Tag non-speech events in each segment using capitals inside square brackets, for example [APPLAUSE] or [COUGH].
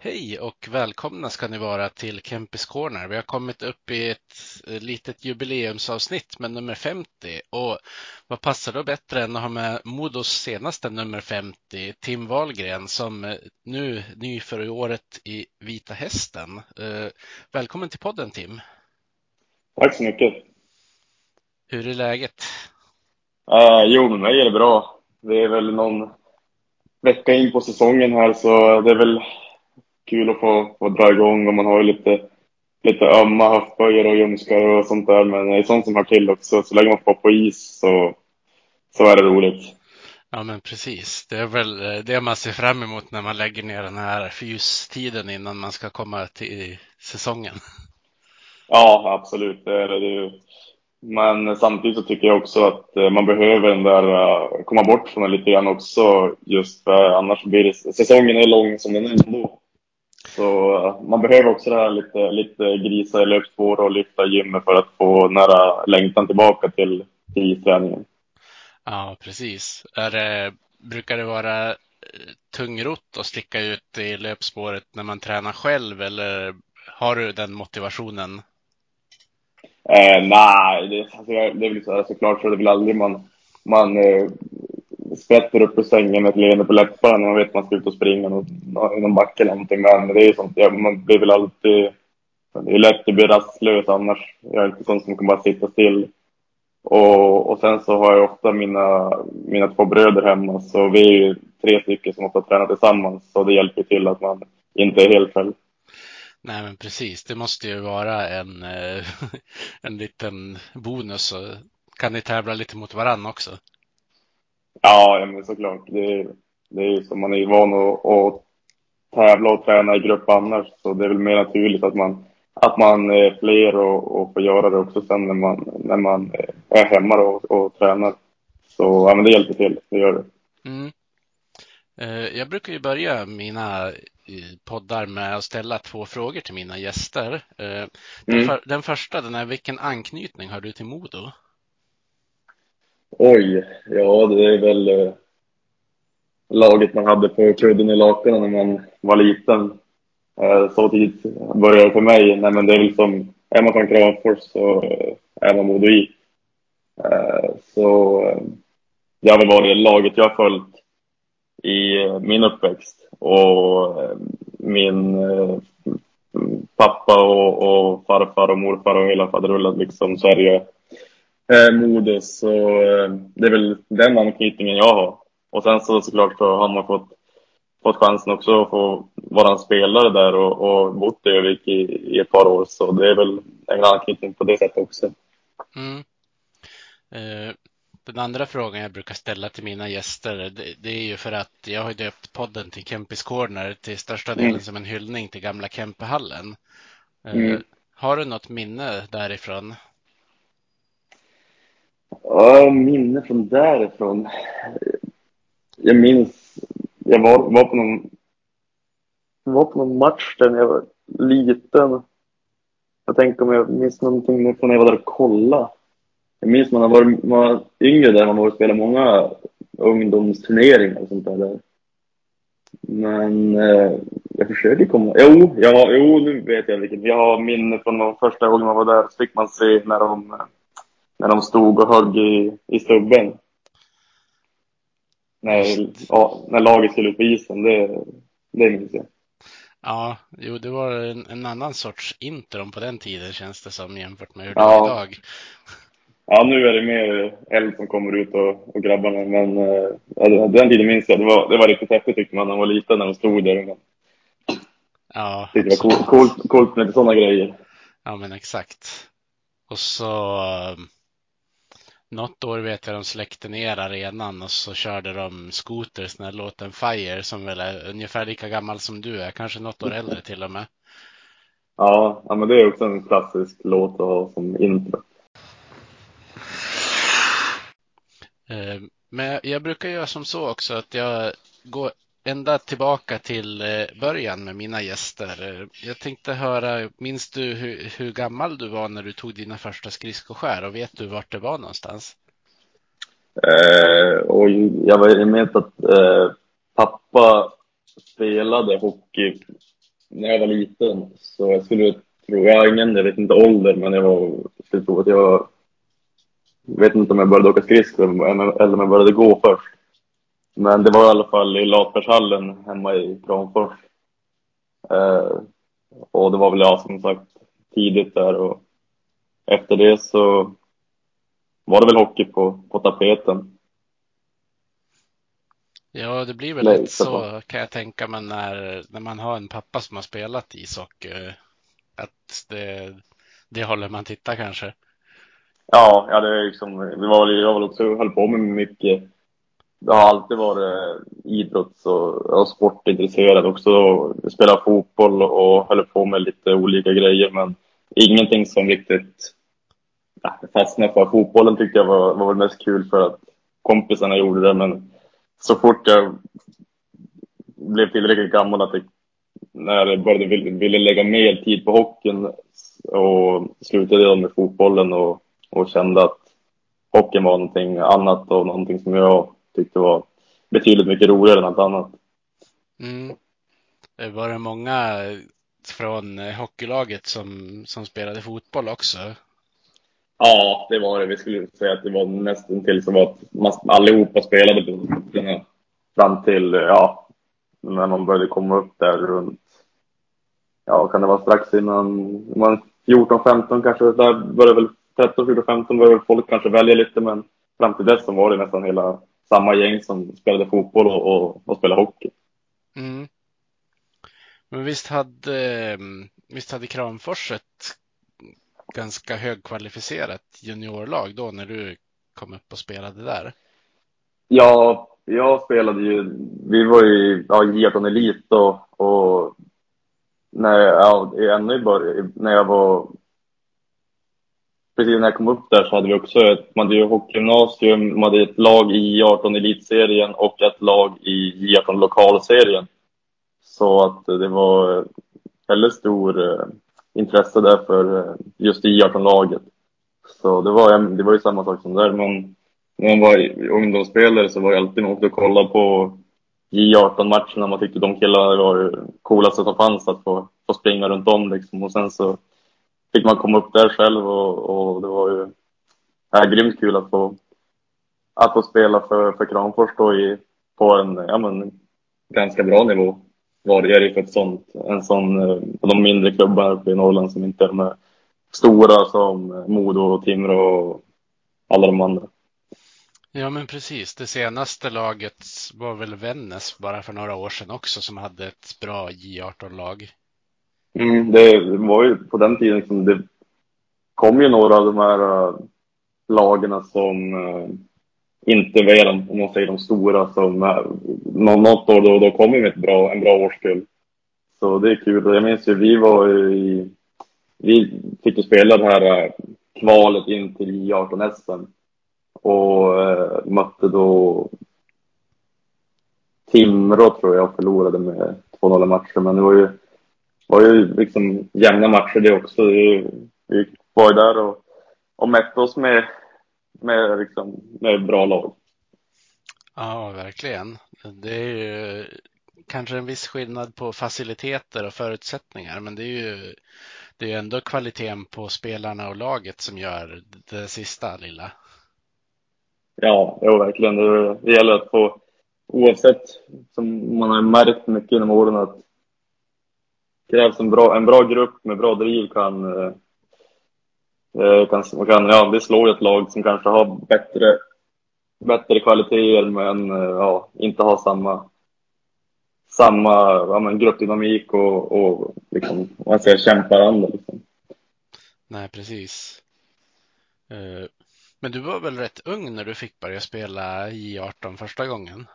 Hej och välkomna ska ni vara till Kempis Corner. Vi har kommit upp i ett eh, litet jubileumsavsnitt med nummer 50 och vad passar då bättre än att ha med Modos senaste nummer 50, Tim Wahlgren, som eh, nu ny för i året i Vita Hästen. Eh, Välkommen till podden Tim. Tack så mycket. Hur är läget? Uh, jo, med mig är det bra. Det är väl någon vecka in på säsongen här så det är väl kul att få, få dra igång och man har ju lite, lite ömma höftböjar och ljumskar och sånt där. Men det är sånt som hör till också. Så länge man får på is så, så är det roligt. Ja, men precis. Det är väl eh, det man ser fram emot när man lägger ner den här fystiden innan man ska komma till säsongen. Ja, absolut. Det är det ju. Men samtidigt så tycker jag också att eh, man behöver den där, eh, komma bort från det lite grann också. Just för annars blir det, säsongen är lång som den är ändå. Så eh, man behöver också det här lite, lite grisa i löpspår och lyfta gymmet för att få nära längtan tillbaka till, till isträningen. Ja, precis. Är det, brukar det vara eh, tungrott att sticka ut i löpspåret när man tränar själv eller har du den motivationen? Eh, nej, det, alltså, det är väl så här, såklart så är det väl aldrig man, man eh, skvätter upp ur sängen med ett leende på läpparna när man vet att man ska ut och springa någon, någon backe eller någonting. Men det är ju sånt, ja, man blir väl alltid, det är lätt att bli rastlös annars. Jag är inte sån som kan bara sitta still. Och, och sen så har jag ofta mina, mina två bröder hemma, så vi är ju tre stycken som ofta tränar tillsammans. Så det hjälper till att man inte är helt själv. Nej, men precis. Det måste ju vara en, eh, [LAUGHS] en liten bonus. Kan ni tävla lite mot varann också? Ja, men såklart. Det, är- det är ju som man är van att, att tävla och träna i grupp annars. Så det är väl mer naturligt att man, att man är fler och, och får göra det också sen när man, när man är hemma och, och tränar. Så ja, men det hjälper till. Det gör det. Mm. Eh, Jag brukar ju börja mina poddar med att ställa två frågor till mina gäster. Eh, Den, Mm. för, den första, den är vilken anknytning har du till Modo? Oj, ja det är väl eh, laget man hade på kudden i lakanen när man var liten. Eh, så tidigt började det för mig. Nej, men det är väl som, är man från Kramfors så är eh, man Modo I. Eh, så eh, det har väl varit laget jag har följt i eh, min uppväxt. Och min pappa och, och farfar och morfar och hela faderullan liksom Sverige eh, Modo. Så eh, det är väl den anknytningen jag har. Och sen så såklart så har man fått, fått chansen också att få vara en spelare där och, och bott i Övik i, i ett par år. Så det är väl en anknytning på det sättet också. Mm. Eh, Den andra frågan jag brukar ställa till mina gäster, det, det är ju för att jag har döpt podden till Kempis Corner till största delen Mm. som en hyllning till gamla Kempehallen. Eh, Mm. Har du något minne därifrån? Ja, minne från därifrån. Jag minns, jag var, var på någon var på någon match där när jag var liten. Jag tänker om jag minns någonting från när jag var där och kollade. Jag minns man har varit man var yngre där, man har varit och spelat många ungdomsturneringar och sånt där. där. Men eh, jag försöker komma... Jo, ja, jo, nu vet jag vilken. Jag har minne från de första gången man var där. Så fick man se när de, eh, när de stod och högg i, i stubben. När, ja, när laget skulle ut på isen. Det, det minns jag. Ja, jo, det var en, en annan sorts intron på den tiden känns det som jämfört med hur det Ja. är idag. Ja, nu är det mer eld som kommer ut och, och grabbarna. Men eh, ja, den tiden minns jag. Det var, det var riktigt häftigt tyckte man när man var liten när de stod där. Man Ja, det var coolt, coolt, coolt med sådana grejer. ja men exakt. Och så något år vet jag de släckte ner arenan och så körde de scooters den här låten Fire som väl är ungefär lika gammal som du är, kanske något år äldre till och med. Ja, ja men det är också en klassisk låt att ha som intro. Eh, men jag brukar göra som så också att jag går ända tillbaka till eh, början med mina gäster. Eh, jag tänkte höra, minns du hur, hur gammal du var när du tog dina första skridskoskär och vet du vart det var någonstans? Eh, och jag var med att eh, pappa spelade hockey när jag var liten. Så jag skulle tro, jag ingen, jag vet inte ålder, men jag var, jag skulle tro att jag jag vet inte om jag började åka skridskor eller om jag började gå först. Men det var i alla fall i Latbergshallen hemma i Kramfors. Eh, och det var väl jag som sagt tidigt där och efter det så var det väl hockey på, på tapeten. Ja, det blir väl Nej, lite så kan jag tänka mig när, när man har en pappa som har spelat ishockey. Att det, det håller man titta kanske. Ja, ja det, är liksom, det var jag var också höll på med mycket. Det har alltid varit eh, idrotts och, och sportintresserad också. Spelade fotboll och höll på med lite olika grejer men ingenting som riktigt ja, fastnade för. Fotbollen tyckte jag var, var mest kul för att kompisarna gjorde det men så fort jag blev tillräckligt gammal att jag, när jag började ville lägga mer tid på hockeyn och slutade jag med fotbollen och, och kände att hockeyn var någonting annat och någonting som jag tyckte var betydligt mycket roligare än något annat. Mm. Var det många från hockeylaget som, som spelade fotboll också? Ja, det var det. Vi skulle säga att det var nästan till som att man, allihopa spelade på fram till, ja, när man började komma upp där runt, ja, kan det vara strax innan man 14, 15 kanske, där började väl 13, 14, 15 började folk kanske välja lite, men fram till dess så var det nästan hela samma gäng som spelade fotboll och, och, och spelade hockey. Mm. Men visst hade, visst hade Kramfors ett ganska högkvalificerat juniorlag då när du kom upp och spelade där? Ja, jag spelade ju, vi var ju ja, J18 Elit då och när, ja, ännu i början, när jag var precis när jag kom upp där så hade vi också ett, man hade ju hockeygymnasium, man hade ett lag i J18 Elitserien och ett lag i J18 Lokalserien. Så att det var väldigt stor eh, intresse där för eh, just J18-laget. Så det var, det var ju samma sak som där. Men när man var ungdomsspelare så var jag alltid med och kollade på J18-matcherna. Man tyckte de killarna var det coolaste som fanns att få, få springa runt om liksom. Och sen så fick man komma upp där själv och, och det var ju ja, grymt kul att få, att få spela för, för Kramfors då i, på en ja, men, ganska bra nivå. Var det ju för ett sånt, en sån, eh, de mindre klubbarna uppe i Norrland som inte är de stora som Modo och Timrå och alla de andra. Ja, men precis. Det senaste laget var väl Vännäs bara för några år sedan också som hade ett bra J18-lag. Mm, det var ju på den tiden som det kom ju några av de här eh, lagarna som eh, inte var de, om man säger de stora som eh, något år då, då kom ju med ett bra, en bra årskull. Så det är kul. Jag minns ju, vi var i, vi fick ju spela det här kvalet in till J18 SM och mötte då Timrå tror jag förlorade med 2-0 matcher, men det var ju var ju liksom jämna matcher det också. Vi var ju där och, och mätte oss med, med, liksom, med bra lag. Ja, verkligen. Det är ju kanske en viss skillnad på faciliteter och förutsättningar, men det är ju det är ändå kvaliteten på spelarna och laget som gör det sista lilla. Ja, jo, verkligen. Det, det gäller att få, oavsett, som man har märkt mycket genom åren, att krävs en bra, en bra grupp med bra driv kan, eh, eh, kan, kan ja, det slår ett lag som kanske har bättre, bättre kvaliteter men eh, ja, inte har samma, samma ja, men gruppdynamik och, och liksom, man säger kämparanda. Liksom. Nej, precis. Men du var väl rätt ung när du fick börja spela J18 första gången?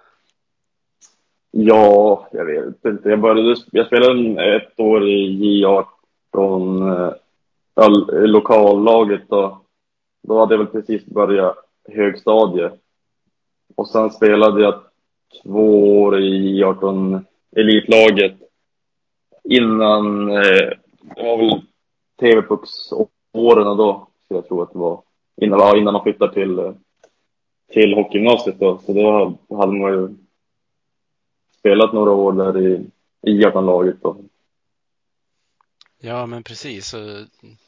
Ja, jag vet inte. Jag började, jag spelade ett år i J18, äh, eh, lokallaget då. Då hade jag väl precis börjat högstadiet. Och sen spelade jag två år i J18 elitlaget innan, eh, det var väl TV-pucksåren då, så jag tror att det var. Innan, innan man flyttade till, eh, till hockeygymnasiet då. Så då hade man ju spelat några år där i, i J18-laget då. Ja, men precis.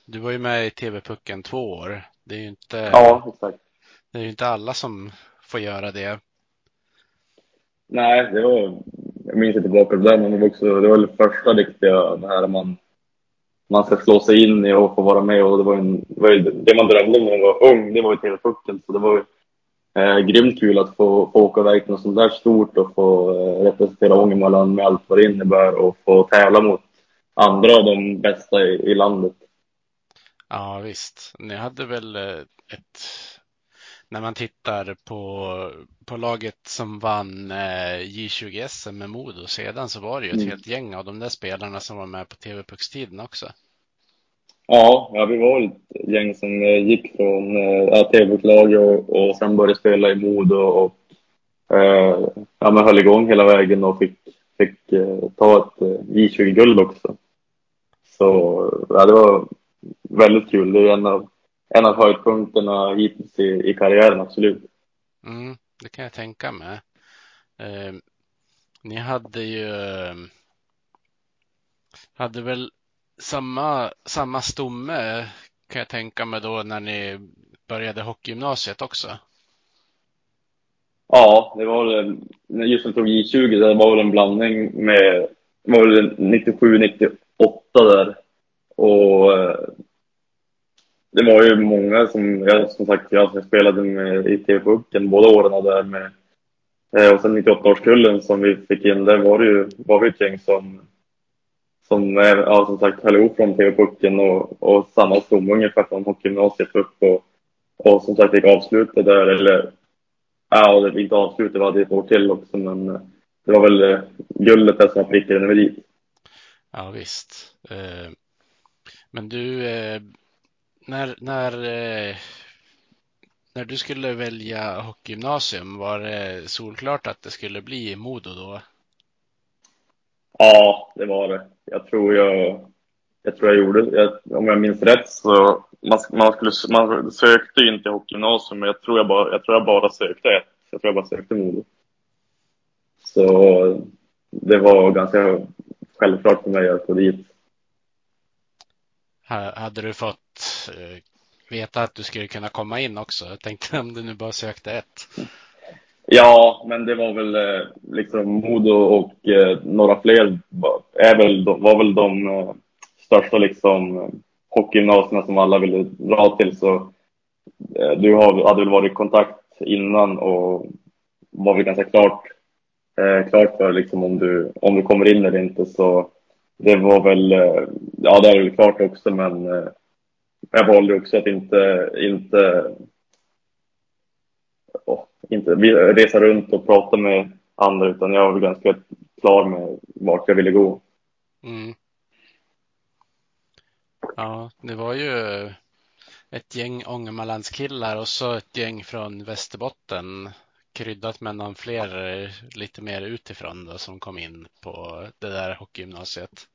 Du var ju med i TV-pucken två år. Det är ju inte, ja, exakt. Det är inte alla som får göra det. Nej, det var, jag minns inte tillbaka på det, men det var också, det var det första riktiga, det här man, man ska slå sig in i och få vara med och det var, en, det, var ju, det man drömde om när man var ung, det var ju TV-pucken. Så det var eh, grymt kul att få, få åka iväg till något sånt där stort och få eh, representera Ångermanland med allt vad det innebär och få tävla mot andra av de bästa i, i landet. Ja, visst. Ni hade väl eh, ett när man tittar på, på laget som vann eh, J20 SM med Modo sedan så var det ju ett mm. helt gäng av de där spelarna som var med på TV-puckstiden också. Ja, ja, vi var ett gäng som eh, gick från eh, äh, TV-pucklag och, och sen började spela i Modo och äh, ja, men höll igång hela vägen och fick, fick äh, ta ett J20-guld också. Så ja, det var väldigt kul. Det är en av en av höjdpunkterna hittills i, i karriären, absolut. Mm, det kan jag tänka mig. Eh, ni hade ju hade väl samma, samma stomme kan jag tänka mig då när ni började hockeygymnasiet också? Ja, det var väl, just när jag tog J20, det var väl en blandning med, det var väl 97, 98 där. Och det var ju många som, jag, som sagt, jag spelade med i TV-pucken båda åren där med. Eh, och sen 98-årskullen som vi fick in, där var det ju, var vi ett gäng som, som, eh, ja, som sagt höll ihop från TV-pucken och, och samma stomme ungefär från hockeygymnasiet upp och, och som sagt fick avsluta där, eller ja, det inte avsluta, vi hade ett år till också, men eh, det var väl eh, guldet där som prickade när vi dit. Ja, visst. Men du, när, när, när du skulle välja hockeygymnasium, var det solklart att det skulle bli Modo då? Ja, det var det. Jag tror jag, jag, tror jag gjorde, jag, om jag minns rätt så, man, man, skulle, man sökte ju inte hockeygymnasium, men jag tror jag, bara, jag tror jag bara sökte ett. Jag tror jag bara sökte Modo. Så det var ganska självklart för mig att gå dit. Hade du fått eh, veta att du skulle kunna komma in också? Jag tänkte om du nu bara sökte ett. Ja, men det var väl eh, liksom Modo och eh, några fler är väl, var väl de eh, största liksom eh, hockeygymnasierna som alla ville dra till. Så du har, hade väl varit i kontakt innan och var väl ganska klart, klart för liksom om du, om du kommer in eller inte. Så det var väl, ja det är väl klart också men jag valde också att inte, inte, oh, inte resa runt och prata med andra utan jag var ganska klar med vart jag ville gå. Mm. Ja, det var ju ett gäng Ångermanlandskillar och så ett gäng från Västerbotten kryddat med någon fler lite mer utifrån då, som kom in på det där hockeygymnasiet?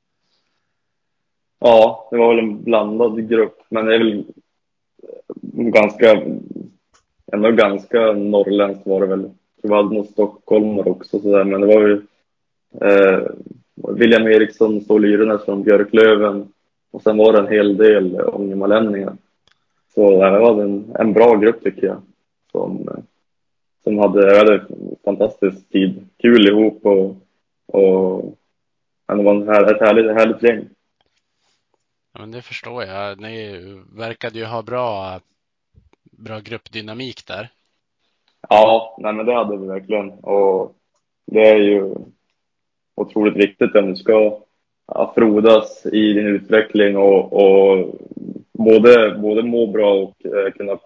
Ja, det var väl en blandad grupp, men det är väl ganska, ändå ganska norrländskt var det väl. Det var någon stockholmare också sådär, men det var ju eh, William Eriksson, Ståhl Yrenäs från Björklöven och sen var det en hel del ångermanlänningar. Så det var en, en bra grupp tycker jag. Som, som hade, hade fantastisk tid. Kul ihop och, och det var en här, ett härligt, härligt gäng. Ja, men det förstår jag. Ni verkade ju ha bra, bra gruppdynamik där. Ja, nej, men det hade vi verkligen. Och det är ju otroligt viktigt om du ska frodas i din utveckling och, och både, både må bra och eh, kunna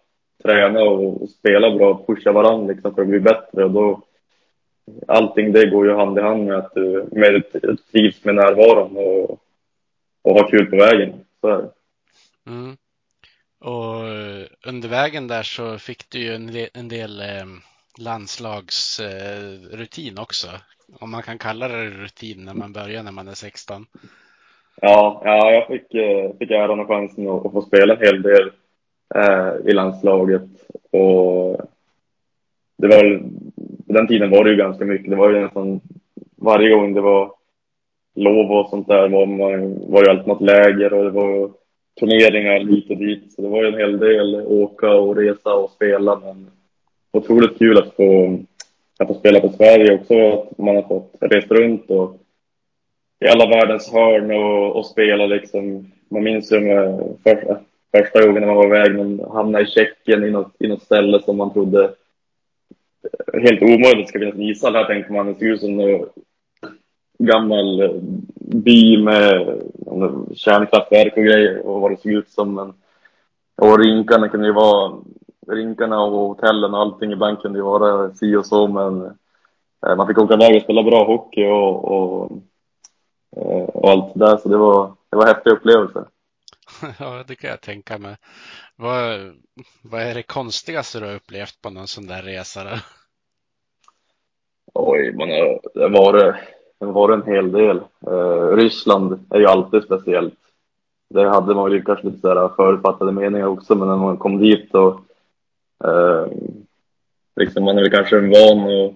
träna och, och spela bra och pusha varandra liksom, för att bli bättre. Och då, allting det går ju hand i hand med att du med, trivs med närvaron och, och har kul på vägen. Så är det. Mm. Och eh, under vägen där så fick du ju en, del- en del eh, landslagsrutin eh, också. Om man kan kalla det rutin när man börjar när man är 16. Ja, ja jag fick, fick äran och chansen att, att få spela en hel del eh, i landslaget. Och det var, på den tiden var det ju ganska mycket. Det var ju nästan varje gång det var lov och sånt där var, man, var ju alltid något läger och det var turneringar hit och dit. Så det var ju en hel del åka och resa och spela. Men otroligt kul att få, att få spela på Sverige också. Att man har fått resa runt och i alla världens hörn och, och spela liksom. Man minns ju med första, första gången man var iväg, man hamnade i Tjeckien i något, i något ställe som man trodde helt omöjligt ska finnas en ishall här tänkte man. Det ser ut som gammal eh, by med kärnkraftverk och grejer och vad det såg ut som. Men, och rinkarna kunde ju vara, rinkarna och hotellen och allting ibland kunde ju vara si och så men eh, man fick åka iväg och spela bra hockey och, och, eh, och allt det där så det var, det var häftiga upplevelser. [LAUGHS] Ja, det kan jag tänka mig. Vad, vad är det konstigaste du har upplevt på någon sån där resa? Då? Oj, man har, det Sen var det har varit en hel del. Eh, Ryssland är ju alltid speciellt. Där hade man ju kanske lite sådär förutfattade meningar också, men när man kom dit och eh, liksom man är väl kanske van att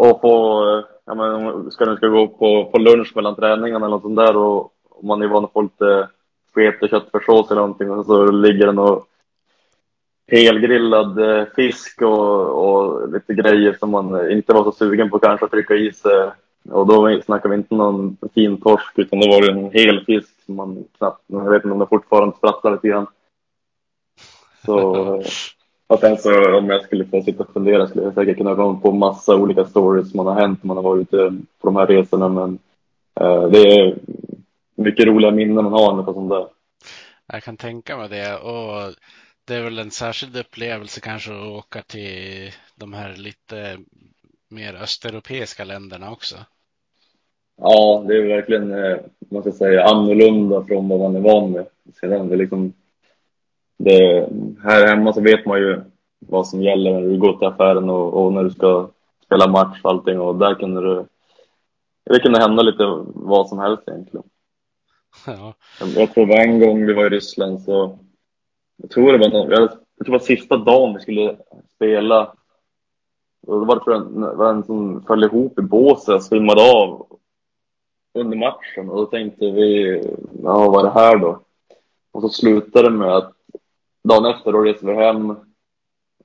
och få, eh, ja men ska du ska gå på, på lunch mellan träningarna eller något sånt där och, och man är van att få lite sket och köttfärssås eller någonting och så ligger det och helgrillad eh, fisk och, och lite grejer som man inte var så sugen på kanske att trycka i sig. Och då snackar vi inte någon fin torsk utan då var det en hel fisk som man knappt, jag vet inte om det fortfarande sprattlar lite grann. Så, att och sen så om jag skulle få sitta och fundera skulle jag säkert kunna komma på massa olika stories som man har hänt när man har varit ute på de här resorna men eh, det är mycket roliga minnen man har på sånt där. Jag kan tänka mig det. Och det är väl en särskild upplevelse kanske att åka till de här lite mer östeuropeiska länderna också. Ja, det är verkligen, eh, man ska säga, annorlunda från vad man är van med. Sedan det liksom, det, här hemma så vet man ju vad som gäller när du går till affären och, och när du ska spela match och allting och där kunde det, det kunde hända lite vad som helst egentligen. Ja, Jag tror det var en gång vi var i Ryssland så, jag tror det var, någon, jag, jag tror det var sista dagen vi skulle spela. Och då var det en, var en som föll ihop i båset och svimmade av under matchen. Och då tänkte vi, ja vad är det här då? Och så slutade det med att dagen efter då reste vi hem.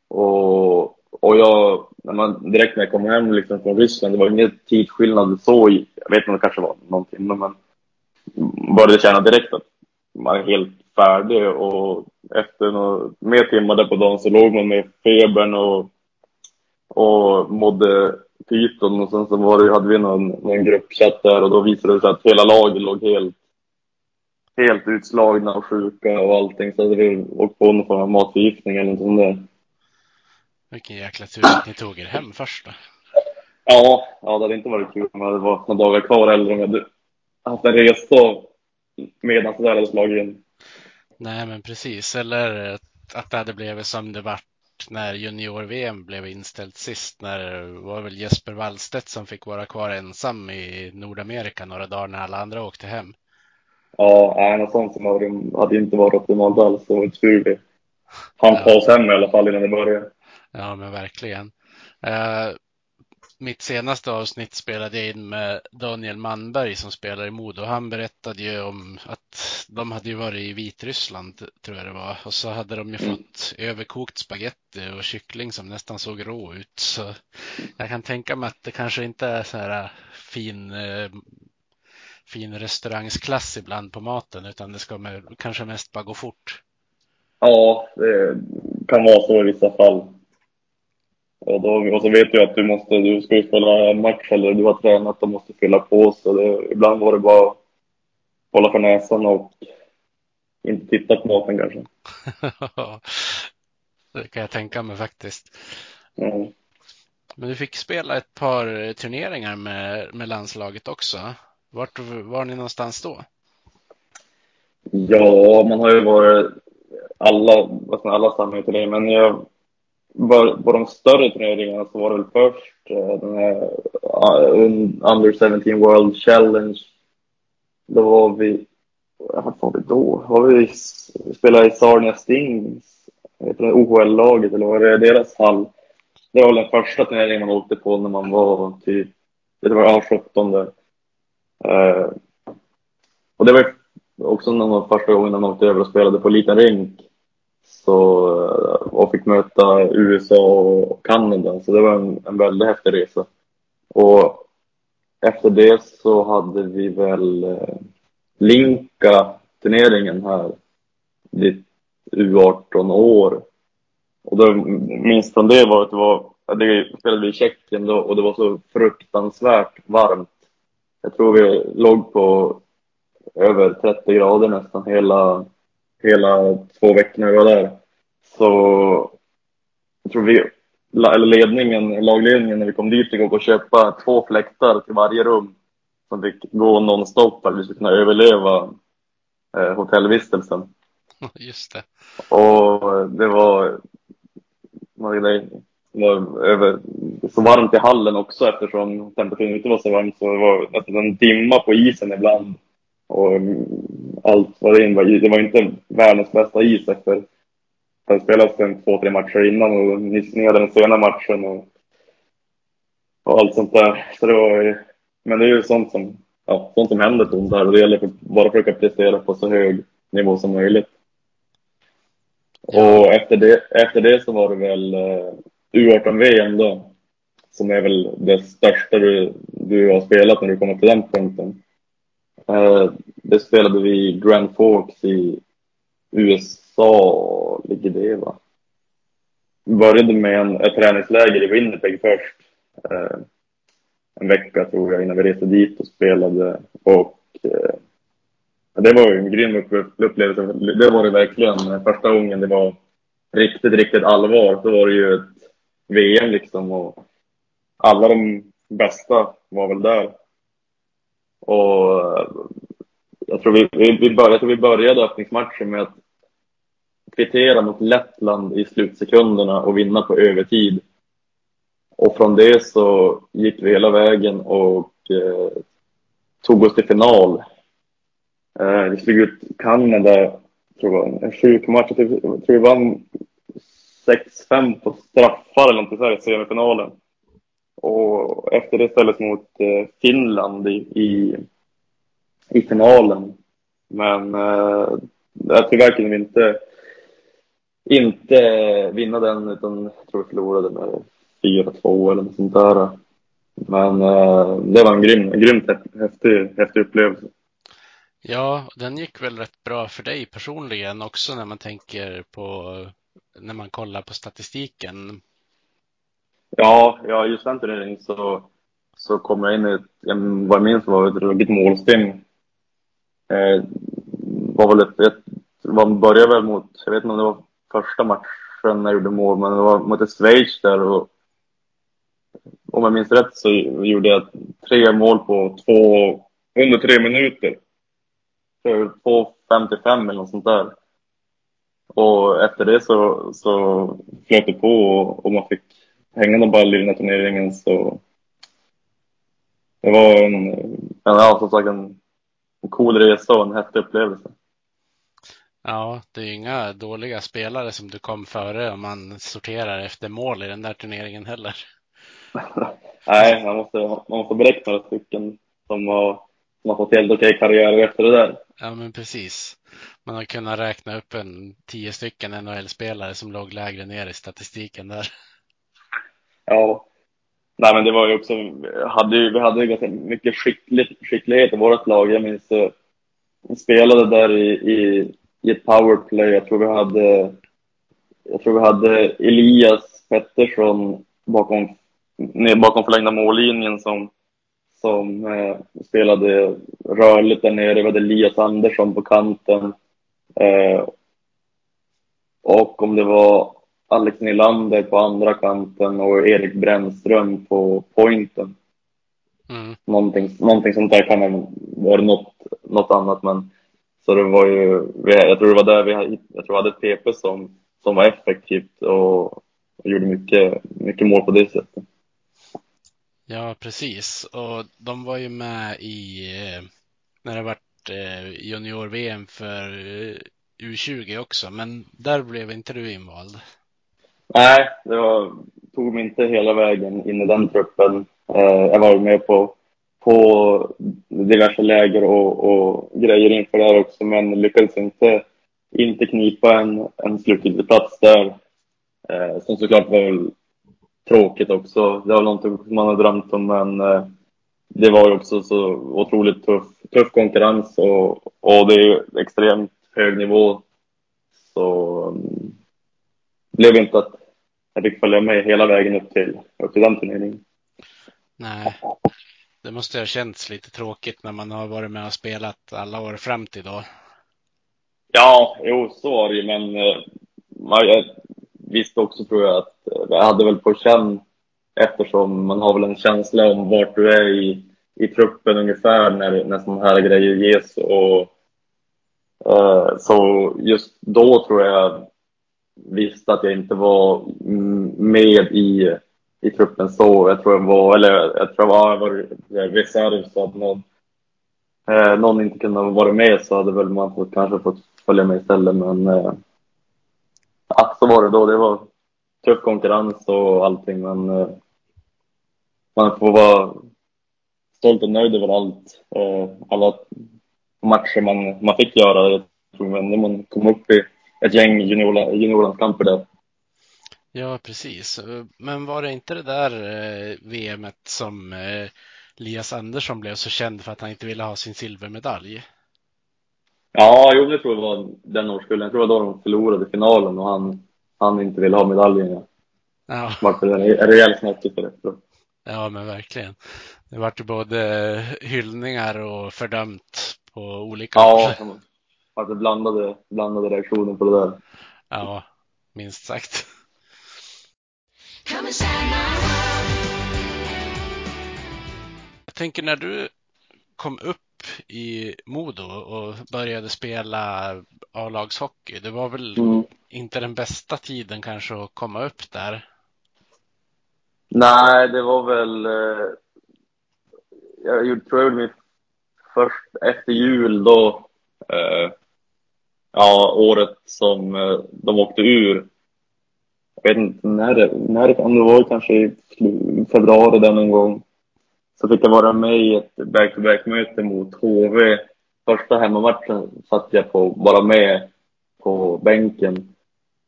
Och, och jag, när man, direkt när jag kom hem liksom från Ryssland, det var ingen tidsskillnad så, jag vet inte om det kanske var någon timme men började känna direkt att man är helt färdig. Och efter några mer timmar där på dagen så låg man med febern och, och mådde pyton och sen så var det, hade vi någon, någon gruppchatt där och då visade det sig att hela laget låg helt, helt utslagna och sjuka och allting så hade vi åkt på någon form av matförgiftning eller något sånt där. vilken jäkla tur att ni tog er hem först då. Ja, ja, det hade inte varit kul om det var några dagar kvar eller om jag hade haft en resa medan det hade slagit in. Nej, men precis. Eller att det hade blivit som det vart när junior-VM blev inställt sist. När det var väl Jesper Wallstedt som fick vara kvar ensam i Nordamerika några dagar när alla andra åkte hem. Ja, något sånt som hade, hade inte varit optimalt alls. Det var tur vi [LAUGHS] han Ja. ta oss hem i alla fall innan det började. Ja, men verkligen. Mitt senaste avsnitt spelade jag in med Daniel Manberg som spelar i Modo. Han berättade ju om att de hade ju varit i Vitryssland, tror jag det var, och så hade de ju Mm. fått överkokt spaghetti och kyckling som nästan såg rå ut. Så jag kan tänka mig att det kanske inte är så här fin, eh, fin restaurangsklass ibland på maten, utan det ska med, kanske mest bara gå fort. Ja, det kan vara så i vissa fall. Och, då, och så vet du att du måste, du ska ju spela match eller du har tränat och måste fylla på. Så det, ibland var det bara att hålla för näsan och inte tittat på maten kanske. [LAUGHS] det kan jag tänka mig faktiskt. Mm. Men du fick spela ett par turneringar med, med landslaget också. Vart var ni någonstans då? Ja, man har ju varit alla, vad ska man, alla samhällsturneringar, men jag på de större turneringarna så var det väl först eh, den här eh, Under 17 World Challenge. Då var vi, vad var vi då? Var vi, vi spelade i Sarnia Stings, OHL-laget eller var det, deras hall. Det var den första turneringen man åkte på när man var typ, det var 17. Uh, eh, och det var också någon av första gångerna man åkte över och spelade på liten rink. Så, eh, och fick möta USA och Kanada, så det var en, en väldigt häftig resa. Och efter det så hade vi väl eh, Linka-turneringen här, ditt U18 år. Och då minst från det var att det var, det spelade vi i Tjeckien då och det var så fruktansvärt varmt. Jag tror vi låg på över 30 grader nästan hela, hela två veckorna vi var där. Så jag tror vi, eller ledningen, lagledningen när vi kom dit åka och köpa två fläktar till varje rum som fick gå nonstop för att vi skulle kunna överleva eh, hotellvistelsen. Just det. Och det var, det var över, så varmt i hallen också eftersom temperaturen inte var så varm så det var nästan en dimma på isen ibland. Och allt vad det innebar. Det var inte världens bästa is efter det spelats en två, tre matcher innan och ni hade den sena matchen och, och allt sånt där. Så det var, men det är ju sånt som, ja, sånt som händer på där och det gäller att bara försöka prestera på så hög nivå som möjligt. Och efter det, efter det så var det väl uh, U18-VM då, som är väl det största du, du har spelat när du kommer till den punkten. Eh, det spelade vi i Grand Forks i USA, ligger det va? Vi började med en, ett träningsläger i Winnipeg först. Eh, en vecka tror jag innan vi reste dit och spelade. Och eh, det var ju en grym upplevelse. Det var det verkligen. Första gången det var riktigt, riktigt allvar. Då var det ju ett VM liksom och alla de bästa var väl där. Och jag tror vi, vi, vi, började, jag tror vi började öppningsmatchen med att kvittera mot Lettland i slutsekunderna och vinna på övertid. Och från det så gick vi hela vägen och eh, tog oss till final Eh, vi slog ut Kanada, tror jag, en sjuk match. Jag tror vi vann 6-5 på straffar eller något sådär i semifinalen. Och efter det ställdes mot eh, Finland i, i, i finalen. Men eh, tyvärr kunde vi inte, inte vinna den utan jag tror vi förlorade med 4-2 eller något sånt där. Men eh, det var en grym, grymt häftig, häftig upplevelse. Ja, den gick väl rätt bra för dig personligen också när man tänker på när man kollar på statistiken. Ja, ja just den turneringen så, så kom jag in i ett, vad jag minns var ett ruggigt målstim. Eh, var väl ett, ett, man började väl mot, jag vet inte om det var första matchen när jag gjorde mål, men det var mot ett Schweiz där och om jag minns rätt så gjorde jag tre mål på två, under tre minuter. 2.55 eller något sånt där. Och efter det så, så flöt det på och, och man fick hänga någon ball i den här turneringen så det var en, en ja, som sagt en, en cool resa och en häftig upplevelse. Ja, det är inga dåliga spelare som du kom före om man sorterar efter mål i den där turneringen heller. [LAUGHS] Nej, man måste, man måste beräkna några stycken som har, som har fått helt okej karriärer efter det där. Ja, men precis. Man har kunnat räkna upp en tio stycken NHL-spelare som låg lägre ner i statistiken där. Ja. Nej, men det var ju också, hade ju, vi hade ju ganska mycket skicklig, skicklighet i vårt lag. Jag minns, eh, vi spelade där i, i, i ett powerplay. Jag tror vi hade, jag tror vi hade Elias Pettersson bakom, bakom förlängda mållinjen som som eh, spelade rörligt där nere. Vi hade Elias Andersson på kanten. Eh, och om det var Alex Nylander på andra kanten och Erik Brännström på pointen. Mm. Någonting, någonting sånt där kan ha varit något, något annat. Men, så det var ju, jag tror det var där vi jag tror vi hade ett PP som, som var effektivt och, och gjorde mycket, mycket mål på det sättet. Ja, precis. Och de var ju med i eh, när det vart eh, junior-VM för eh, U20 också, men där blev inte du invald. Nej, det var, tog mig inte hela vägen in i den truppen. Eh, jag var med på, på diverse läger och, och grejer inför det här också, men lyckades inte, inte knipa en, en slutgiltig plats där. Eh, som såklart var väl tråkigt också. Det var någonting man har drömt om, men eh, det var ju också så otroligt tuff, tuff konkurrens och, och det är ju extremt hög nivå. Så mm, blev inte att jag fick följa med hela vägen upp till, upp till den turneringen. Nej, det måste ha känts lite tråkigt när man har varit med och spelat alla år fram till då. Ja, jo, så var det ju, men eh, man, jag visste också tror jag att eh, jag hade väl på känn eftersom man har väl en känsla om vart du är i, i truppen ungefär när, när sådana här grejer ges och eh, så just då tror jag visste att jag inte var med i, i truppen så. Jag tror jag var, eller jag tror jag var reserv så att någon, eh, någon inte kunde vara med så hade väl man fått, kanske fått följa med istället. Men eh, ja, så var det då. Det var tuff konkurrens och allting men eh, man får vara stolt och nöjd över allt. Eh, alla matcher man, man fick göra. Jag tror när man kom upp i ett gäng juniorlandskamper där. Ja, precis. Men var det inte det där eh, VMet som eh, Lias Andersson blev så känd för att han inte ville ha sin silvermedalj? Ja, jo, det tror jag var den årskullen. Jag tror det var då de förlorade finalen och han, han inte ville ha medaljen. Ja. Varför en rejäl snackis för det. Ja, men verkligen. Det vart ju både hyllningar och fördömt på olika Ja, alltså blandade, blandade reaktioner på det där. Ja, minst sagt. Jag tänker när du kom upp i Modo och började spela A-lagshockey, det var väl mm. inte den bästa tiden kanske att komma upp där? Nej, det var väl... Eh, jag tror jag gjorde mitt först efter jul då, eh, ja, året som eh, de åkte ur. Jag vet inte när det, när det, det var kanske i februari där någon gång. Så fick jag vara med i ett back-to-back-möte mot HV. Första hemmamatchen satt jag på, bara med på bänken.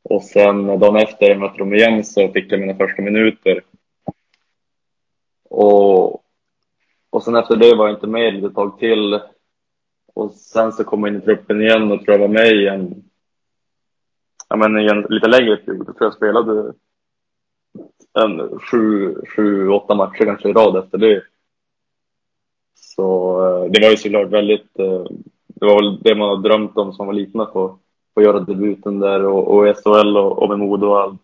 Och sen dagen efter jag mötte dem igen så fick jag mina första minuter. Och, och sen efter det var jag inte med ett tag till. Och sen så kom jag in i truppen igen och tror jag var med i en, ja men i en lite längre period. Jag tror jag spelade en sju, sju, åtta matcher kanske i rad efter det. Så eh, det var ju såklart väldigt, eh, det var väl det man har drömt om som var liten att få, få göra debuten där och, och SHL och, och med Modo och allt.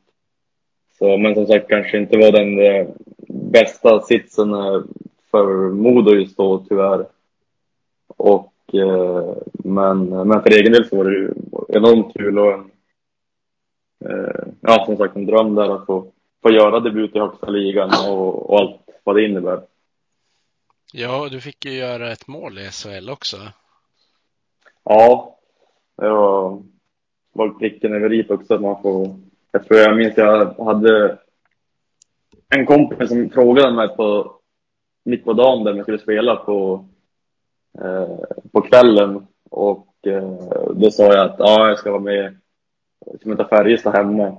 Så, men som sagt kanske inte var den eh, bästa sitsen eh, för Modo just då tyvärr. Och Eh, men, men för egen del så var det enormt kul och en, eh, ja, som sagt en dröm där att få, få göra debut i högsta ligan och, och allt vad det innebär. Ja, du fick ju göra ett mål i SHL också. Ja, det var, var pricken över i också att man får, jag tror jag minns jag hade en kompis som frågade mig på mitt på dagen där jag skulle spela på Eh, på kvällen och eh, då sa jag att ja, jag ska vara med jag ska möta Färjestad hemma.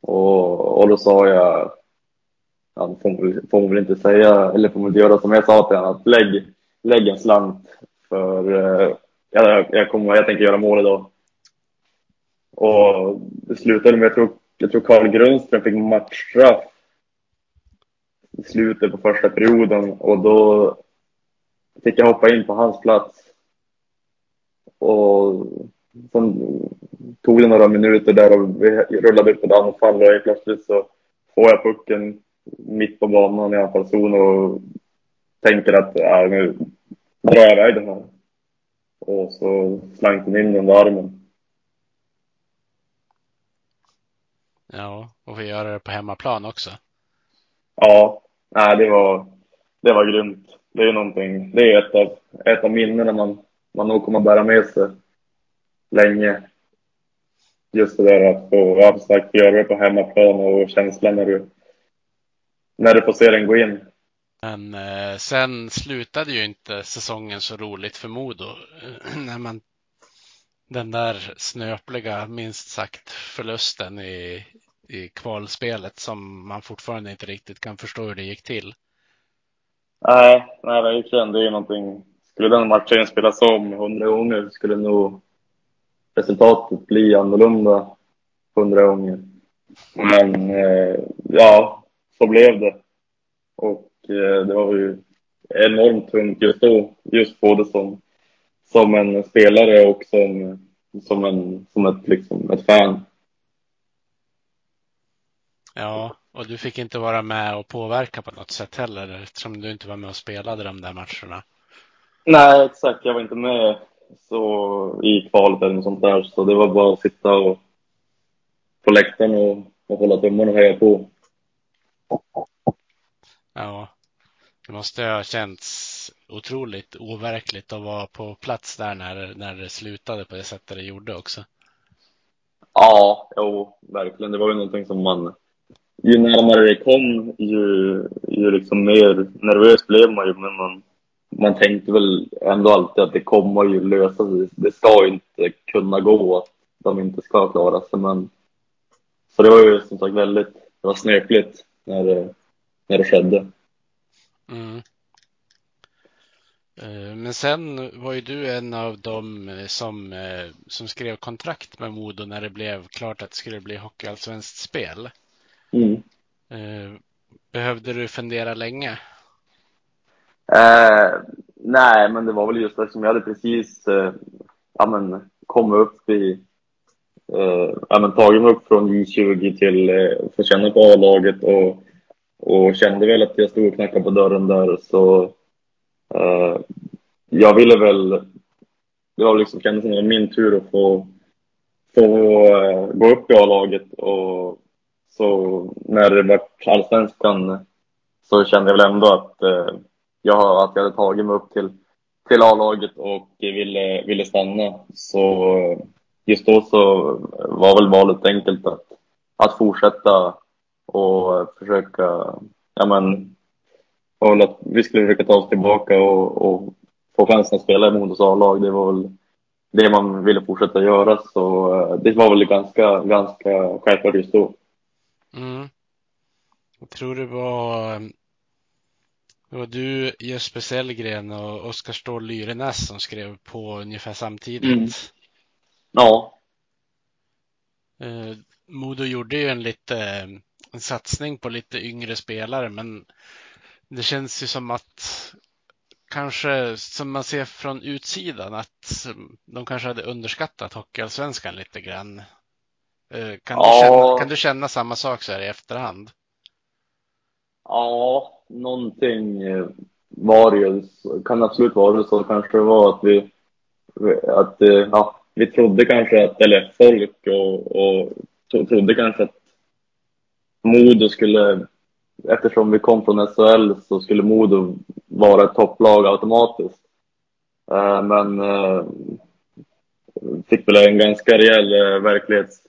Och, och då sa jag, ja, får, får man väl inte säga, eller får man inte göra som jag sa till honom, att lägg, lägg en slant för eh, jag, jag, kommer, jag tänker göra mål idag. Och det slutade med, jag tror, jag tror Carl Grundström fick matchstraff i slutet på första perioden och då fick jag hoppa in på hans plats. Och sen tog det några minuter där och vi rullade upp ett anfall och plötsligt så får jag pucken mitt på banan i anfallszon och tänker att äh, nu drar jag iväg den här. Och så slank den in under armen. Ja, och vi gör det på hemmaplan också. Ja, nej, det var, det var grymt. Det är någonting, det är ett av, ett av minnena man, man nog kommer bära med sig länge. Just det där att få, ja, sagt, göra det på hemmaplan och känslan när du, när du får se den gå in. Men eh, sen slutade ju inte säsongen så roligt för Modo. [CLEARS THROAT] när man den där snöpliga, minst sagt, förlusten i, i kvalspelet som man fortfarande inte riktigt kan förstå hur det gick till. Nej, nej verkligen. Det är någonting. Skulle den matchen spelas om hundra gånger skulle nog resultatet bli annorlunda hundra gånger. Men eh, ja, så blev det. Och eh, det var ju enormt tungt just då, just både som, som en spelare och som, som, en, som ett, liksom, ett fan. Ja, och du fick inte vara med och påverka på något sätt heller eftersom du inte var med och spelade de där matcherna. Nej, exakt. Jag var inte med så i kvalet eller något sånt där. Så det var bara att sitta och, på läktaren och, och hålla tummarna och heja på. Ja, det måste ha känts otroligt overkligt att vara på plats där när, när det slutade på det sättet det gjorde också. Ja, jo, verkligen. Det var ju någonting som man... Ju närmare det kom, ju, ju liksom mer nervös blev man ju. Men man, man tänkte väl ändå alltid att det kommer ju lösa sig. Det ska ju inte kunna gå att de inte ska klara sig. Men, så det var ju som sagt väldigt det var snöpligt när det, när det skedde. Mm. Eh, men sen var ju du en av dem eh, som, eh, som skrev kontrakt med Modo när det blev klart att det skulle bli hockeyallsvenskt spel. Mm. Eh, behövde du fundera länge? Eh, nej, men det var väl just det som jag hade precis eh, ja, men, kommit upp i, eh, ja, men, tagit mig upp från J20 till eh, känna på A-laget och, och kände väl att jag stod och knackade på dörren där så eh, jag ville väl, det var liksom, kändes som det var min tur att få, få eh, gå upp i A-laget och så när det var allsvenskan så kände jag väl ändå att eh, jag, att jag hade tagit mig upp till, till A-laget och ville, ville stanna. Så eh, just då så var väl valet enkelt att, att fortsätta och försöka, ja men, att vi skulle försöka ta oss tillbaka och, och få chansen att spela i Modos A-lag. Det var väl det man ville fortsätta göra, så eh, det var väl ganska, ganska självklart just då. Mm. Jag tror det var det var du, Jesper Sellgren och Oskar Ståhl Lyrenäs som skrev på ungefär samtidigt. Mm. Ja. Eh, Modo gjorde ju en lite en satsning på lite yngre spelare, men det känns ju som att kanske som man ser från utsidan att de kanske hade underskattat Hockeyallsvenskan lite grann. Eh, kan, ja. du känna, kan du känna samma sak så här i efterhand? Ja, någonting eh, var det ju. Kan absolut vara så. Kanske det var att vi, att, eh, ja, vi trodde kanske att, eller folk och, och trodde kanske att Modo skulle, eftersom vi kom från SHL så skulle Modo vara ett topplag automatiskt. Men fick väl en ganska rejäl verklighets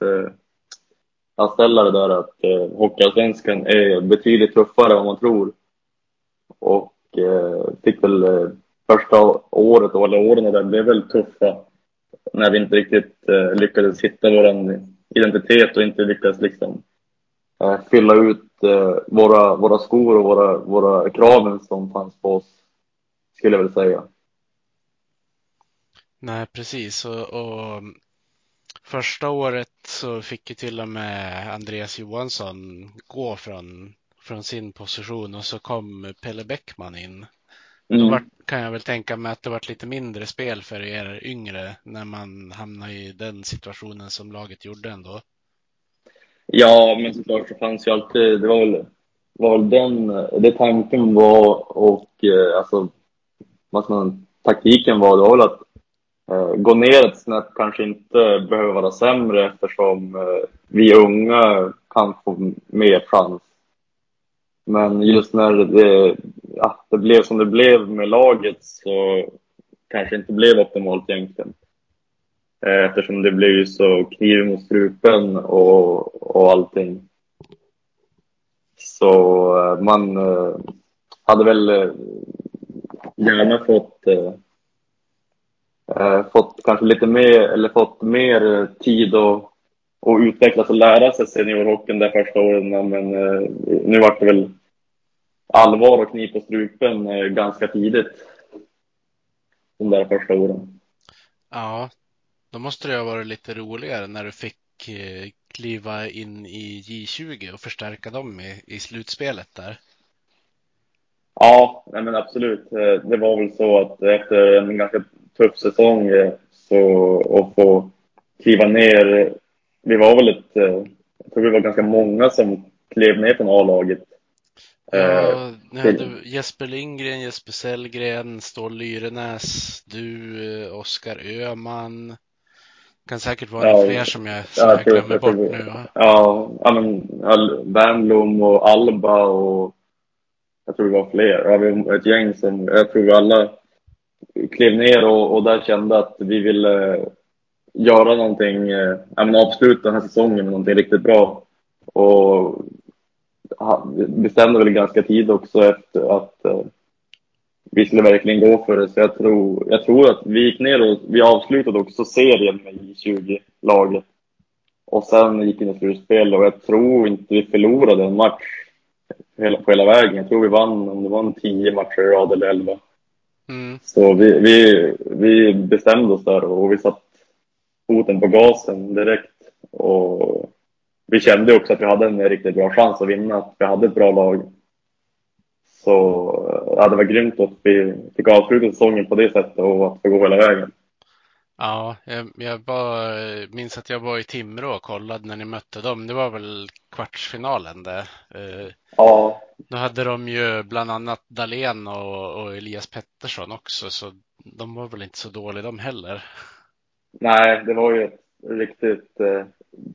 anställare där att eh, Hockeyallsvenskan är betydligt tuffare än vad man tror. Och eh, fick väl eh, första året, eller åren där blev väl tuffa när vi inte riktigt eh, lyckades hitta vår identitet och inte lyckades liksom eh, fylla ut eh, våra, våra skor och våra, våra kraven som fanns på oss, skulle jag väl säga. Nej, precis. Och, och Första året så fick ju till och med Andreas Johansson gå från, från sin position och så kom Pelle Bäckman in Då Mm. var, kan jag väl tänka mig att det varit lite mindre spel för er yngre när man hamnar i den situationen som laget gjorde ändå. Ja, men såklart så fanns ju alltid, det var väl, var den, det tanken var och eh, alltså, vad man, taktiken var, det var väl att Eh, gå ner ett snäpp kanske inte behöver vara sämre eftersom eh, vi unga kan få mer chans. Men just när det, ja, det blev som det blev med laget så kanske inte blev optimalt egentligen. Eh, eftersom det blev ju så kniv mot strupen och, och allting. Så man hade väl gärna fått fått kanske lite mer, eller fått mer eh, tid att, att utvecklas och lära sig seniorhockeyn de första åren. Men eh, nu vart det väl allvar och kniv på strupen eh, ganska tidigt. De där första åren. Ja, då måste det ha varit lite roligare när du fick eh, kliva in i J20 och förstärka dem i, i slutspelet där. Ja, nej men absolut. Eh, Det var väl så att efter en ganska tuff säsong eh, så och få kliva ner. Vi var väl ett, eh, jag tror vi var ganska många som klev ner från A-laget. Eh, Ja, ni till- hade Jesper Lindgren, Jesper Sellgren, Stål Lyrenäs, du, eh, Oskar Öhman. Kan säkert vara Ja, fler som jag, ja, som jag jag glömmer jag bort nu. va? Ja, ja men Al- Wernbloom och Alba och jag tror det var fler. Ja, vi var ett gäng som, jag tror alla klev ner och, och där kände att vi ville eh, göra någonting, eh, avsluta den här säsongen med någonting riktigt bra. Och bestämde väl ganska tid också efter att eh, vi skulle verkligen gå för det. Så jag tror, jag tror att vi gick ner och vi avslutade också serien med J20-laget. Och sen gick vi in i slutspel och jag tror inte vi förlorade en match hela, på hela vägen. Jag tror vi vann, om det var en tio matcher i rad eller elva. Mm. Så vi, vi, vi bestämde oss där och vi satt foten på gasen direkt. Och vi kände också att vi hade en riktigt bra chans att vinna, att vi hade ett bra lag. Så ja, det var grymt att vi fick avsluta säsongen på det sättet och att få gå hela vägen. Ja, jag, jag var, minns att jag var i Timrå och kollade när ni mötte dem. Det var väl kvartsfinalen det. Eh, Ja, Då hade de ju bland annat Dahlén och, och Elias Pettersson också, så de var väl inte så dåliga de heller. nej, det var ju ett riktigt... Eh,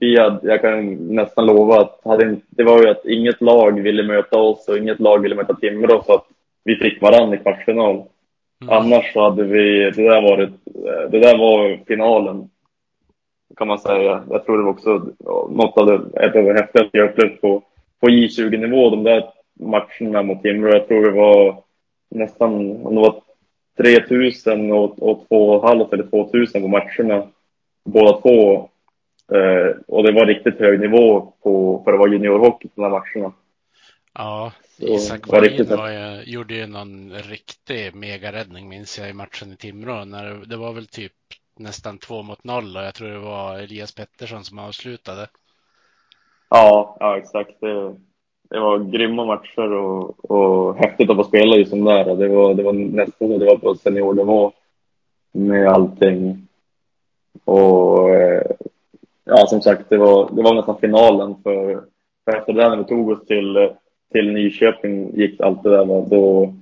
vi hade, jag kan nästan lova att hade, det var ju att inget lag ville möta oss och inget lag ville möta Timrå så att vi fick varandra i kvartsfinal. Mm. Annars så hade vi, det där, varit, det där var finalen. Kan man säga. Jag tror det var också något av det, ett av det häftigaste jag upplevt på, på J20-nivå. De där matcherna mot Timrå. Jag tror det var nästan, om det var 3000 och, och 2,5 eller 2000 på matcherna. Båda två. Eh, och det var riktigt hög nivå på, för det var juniorhockey på de här matcherna. Ja, Isak Wallin var gjorde ju någon riktig megaräddning minns jag i matchen i Timrå. När det, det var väl typ nästan två mot noll och jag tror det var Elias Pettersson som avslutade. Ja, ja exakt. Det, det var grymma matcher och, och häftigt att få spela just de där. Det var, det var nästan det var på seniornivå med allting. Och eh, ja, som sagt, det var, det var nästan finalen för, för efter det när vi tog oss till, till Nyköping gick allt det där. va, Då,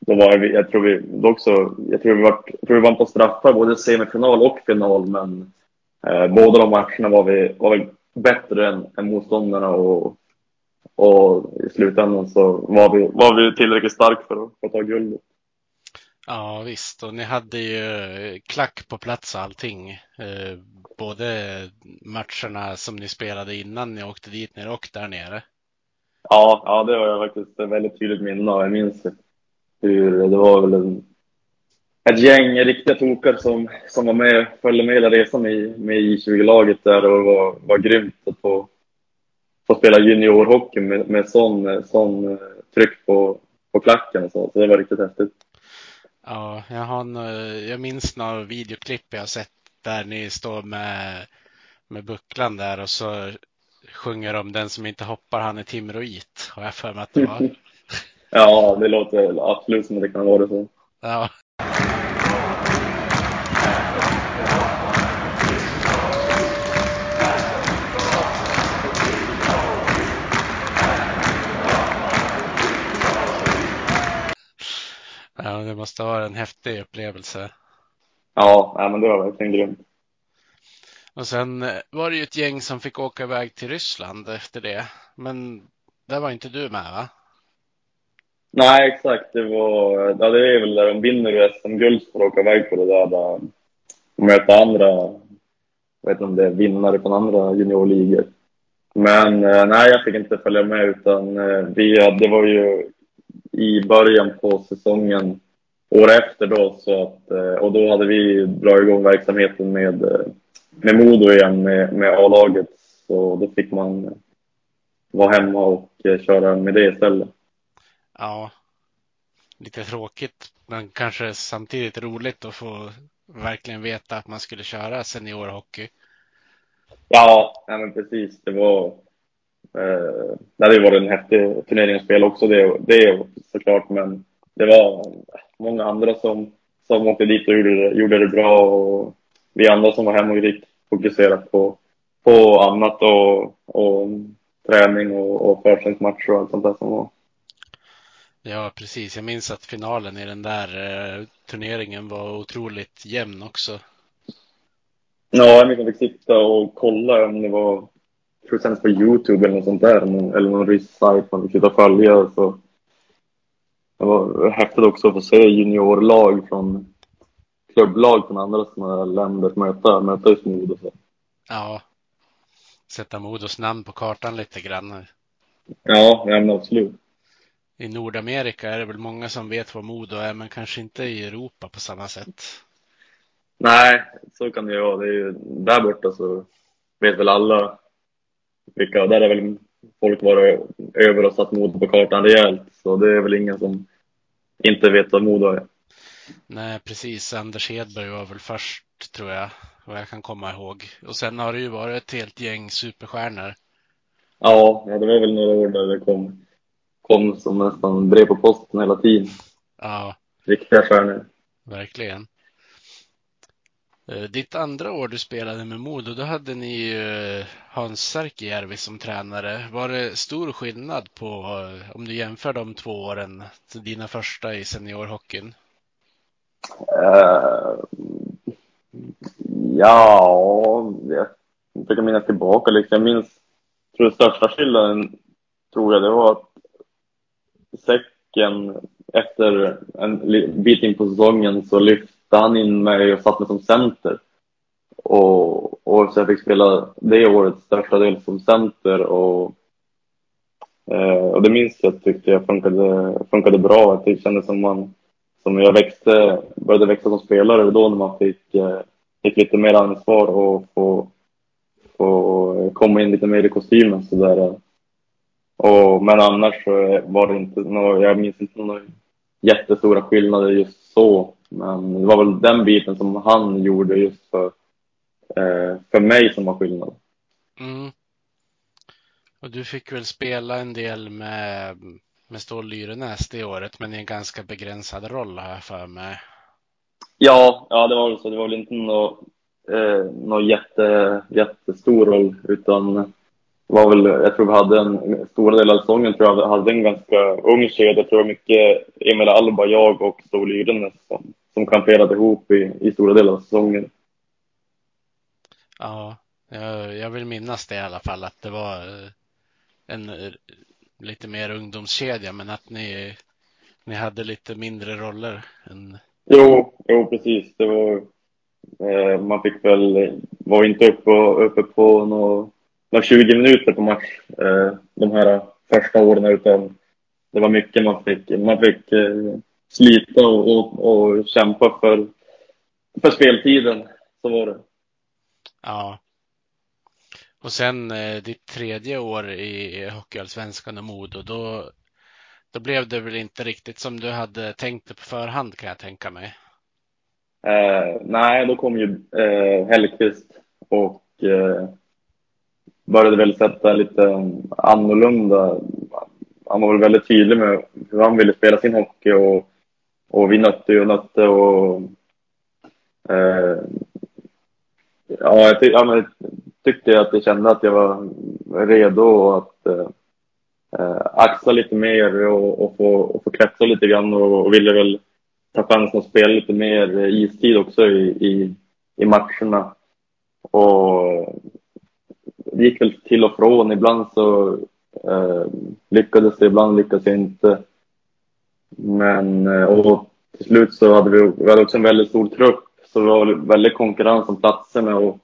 då var vi, jag tror vi också, jag tror vi var, jag tror vi vann på straffar både semifinal och final, men eh, båda de matcherna var vi, var vi bättre än, än motståndarna och, och i slutändan så var vi, var vi tillräckligt starka för att, för att ta guldet. Ja visst, och ni hade ju eh, klack på plats och allting. Eh, både matcherna som ni spelade innan ni åkte dit ner och där nere. Ja, ja, det har jag faktiskt ett väldigt tydligt minne av. Jag minns hur det var väl en, ett gäng riktiga tokar som, som var med, följde med hela resan med, med I20-laget där och det var, var grymt att få, få spela juniorhockey med, med sån, sån eh, tryck på, på klacken och så. Så det var riktigt häftigt. Ja, jag, har en, eh, jag minns några videoklipp jag har sett där ni står med, med bucklan där och så sjunger de Den som inte hoppar han är timroit. Har jag för mig att det var. [LAUGHS] Ja, det låter absolut som att det kan vara så. Ja. Ja, det måste vara en häftig upplevelse. Ja, ja men det var verkligen grymt. Och sen eh, var det ju ett gäng som fick åka iväg till Ryssland efter det. Men där var inte du med va? Nej, exakt. Det var, ja, det är väl där de vinner SM-guld för att åka iväg på det där. där och möta andra, jag vet inte om det är vinnare från andra juniorligor. Men eh, nej, jag fick inte följa med utan eh, vi, det var ju i början på säsongen, år efter då, så att, och då hade vi dragit igång verksamheten med, med Modo igen, med, med A-laget. Så då fick man vara hemma och köra med det istället. Ja, lite tråkigt, men kanske samtidigt roligt att få verkligen veta att man skulle köra seniorhockey. Ja, ja men precis. Det var... Eh, det hade ju varit en häftig turnering att spela också, det, det såklart. Men det var många andra som, som åkte dit och gjorde det, gjorde det bra. Och vi andra som var hemma och fick fokusera på, på annat och, och träning och, och försäsongsmatcher och allt sånt där som var. Ja, precis. Jag minns att finalen i den där eh, turneringen var otroligt jämn också. Ja, jag minns att jag fick sitta och kolla om det var, jag tror det sändes på Youtube eller något sånt där, eller någon rysk sajt man fick sitta och följa. Så det var häftigt också att få se juniorlag från klubblag från andra sådana länder möta, möta just Modo. Så. Ja, sätta Modos namn på kartan lite grann. Ja, men absolut i Nordamerika är det väl många som vet vad Modo är, men kanske inte i Europa på samma sätt. Nej, så kan det ju vara. Det är ju, där borta så vet väl alla vilka, där är väl folk varit över och satt Modo på kartan rejält. Så det är väl ingen som inte vet vad Modo är. Nej, precis. Anders Hedberg var väl först, tror jag, vad jag kan komma ihåg. Och sen har det ju varit ett helt gäng superstjärnor. Ja, det var väl några år där det kom kom som nästan brev på posten hela tiden. Ja. Riktiga stjärnor. Verkligen. Eh, ditt andra år du spelade med Modo, då hade ni eh, Hans Särkijärvi som tränare. Var det stor skillnad på, eh, om du jämför de två åren, dina första i seniorhockeyn? Uh, ja, jag försöker minnas tillbaka. Liksom. Jag minns, tror den största skillnaden tror jag det var att säcken efter en bit in på säsongen så lyfte han in mig och satte mig som center. Och, och så jag fick spela det året största del som center och, eh, och det minns jag tyckte jag funkade, funkade bra. Det kändes som man som jag växte, började växa som spelare då när man fick, eh, fick lite mer ansvar och få, få komma in lite mer i kostymen så där och, men annars så var det inte några, jag minns inte några jättestora skillnader just så. Men det var väl den biten som han gjorde just för, eh, för mig som var skillnad. Mm. Och du fick väl spela en del med, med Stål Lyrenäs det året, men i en ganska begränsad roll har jag för mig. Ja, ja det var väl så. Det var väl inte någon, eh, någon jätte, jättestor roll, utan var väl, jag tror vi hade en stora delar av säsongen tror jag hade en ganska ung kedja. Jag tror mycket Emil Alba, jag och Stål Yrenes som, som kamperade ihop i, i stora delar av säsongen. Ja, jag, jag vill minnas det i alla fall att det var eh, en lite mer ungdomskedja men att ni, ni hade lite mindre roller. Än... Jo, jo precis. Det var, eh, man fick väl, var inte uppe, uppe på något var 20 minuter på match eh, de här första åren utan det var mycket man fick, man fick eh, slita och, och, och, kämpa för, för speltiden. Så var det. Ja. Och sen eh, ditt tredje år i Hockeyallsvenskan och Modo, då, då blev det väl inte riktigt som du hade tänkt det på förhand kan jag tänka mig. Eh, nej, då kom ju eh, Hellqvist och eh, började väl sätta lite annorlunda han var väl väldigt tydlig med hur han ville spela sin hockey och, och vi nötte och nötte och eh, ja, jag, ja, men, tyckte att jag kände att jag var redo att eh, eh axla lite mer och, och, få, och få klättra lite grann och, och ville väl ta chansen att spela lite mer istid också i, i, i matcherna. Och det gick väl till och från. Ibland så eh, lyckades det, ibland lyckades jag inte. Men eh, och till slut så hade vi, vi hade också en väldigt stor trupp så det var väldigt konkurrens om platserna. Och,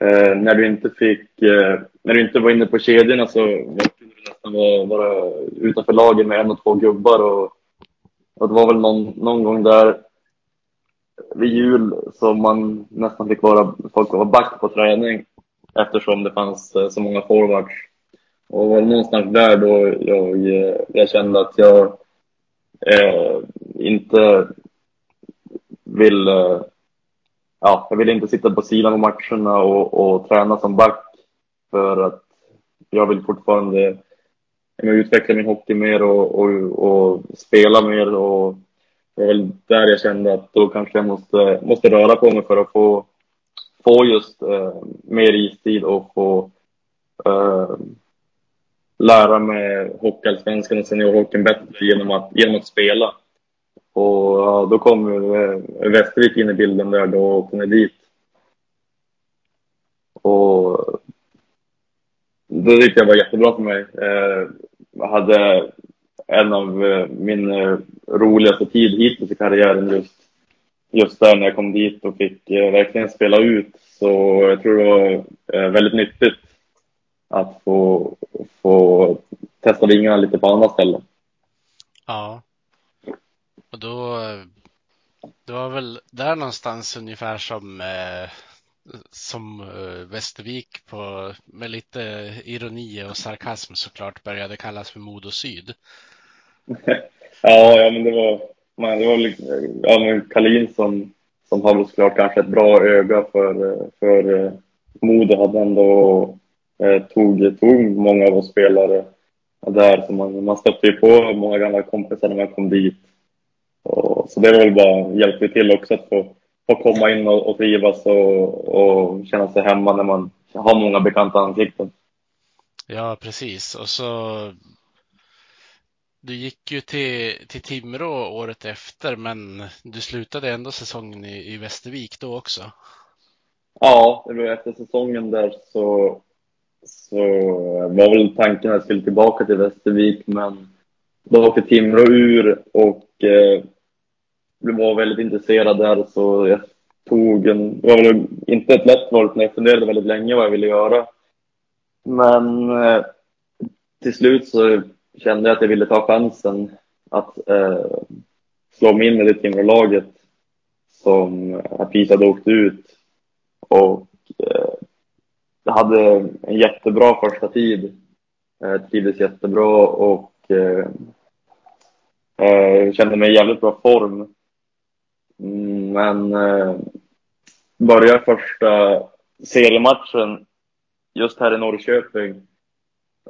eh, när du inte fick, eh, när du inte var inne på kedjorna så kunde du nästan vara, vara utanför laget med en och två gubbar. Och, och det var väl någon, någon gång där vid jul som man nästan fick vara, folk var back på träning eftersom det fanns eh, så många forwards. Och var någonstans där då jag, eh, jag kände att jag eh, inte vill... Ja, jag ville inte sitta på sidan av matcherna och, och träna som back för att jag vill fortfarande utveckla min hockey mer och, och, och spela mer. Och det var väl där jag kände att då kanske jag måste, måste röra på mig för att få få just eh, mer istid och få eh, lära mig hockeyallsvenskan och seniorhockeyn bättre genom att, genom att spela. Och ja, då kom eh, Västervik in i bilden där då och åkte ner dit. Och det tyckte jag var jättebra för mig. Eh, jag hade en av eh, min roligaste tid hittills i karriären just just där när jag kom dit och fick verkligen spela ut. Så jag tror det var väldigt nyttigt att få, få testa vingarna lite på andra ställen. Ja. Och då, det var väl där någonstans ungefär som, eh, som eh, Västervik på, med lite ironi och sarkasm såklart började kallas för Modo Syd. [LAUGHS] ja, ja, men det var man, det var ja, men Kalin som, som har såklart kanske ett bra öga för, för eh, Modo hade ändå eh, tog, tog många av oss spelare där. Så man, man stötte ju på många gamla kompisar när man kom dit. Och, så det var väl bara, hjälpte till också att få, få komma in och, och trivas och, och känna sig hemma när man har många bekanta ansikten. Ja, precis. Och så du gick ju till, till Timrå året efter, men du slutade ändå säsongen i, i Västervik då också. Ja, det var efter säsongen där så, så var väl tanken att jag skulle tillbaka till Västervik, men då åkte Timrå ur och eh, var väldigt intresserad där så jag tog en, det var väl inte ett lätt val, men jag funderade väldigt länge vad jag ville göra. Men eh, till slut så kände jag att jag ville ta chansen att eh, slå mig in i det Timrå-laget som precis hade åkt ut. Och eh, jag hade en jättebra första tid. Eh, trivdes jättebra och eh, eh, kände mig i jävligt bra form. Men eh, börjar första seriematchen just här i Norrköping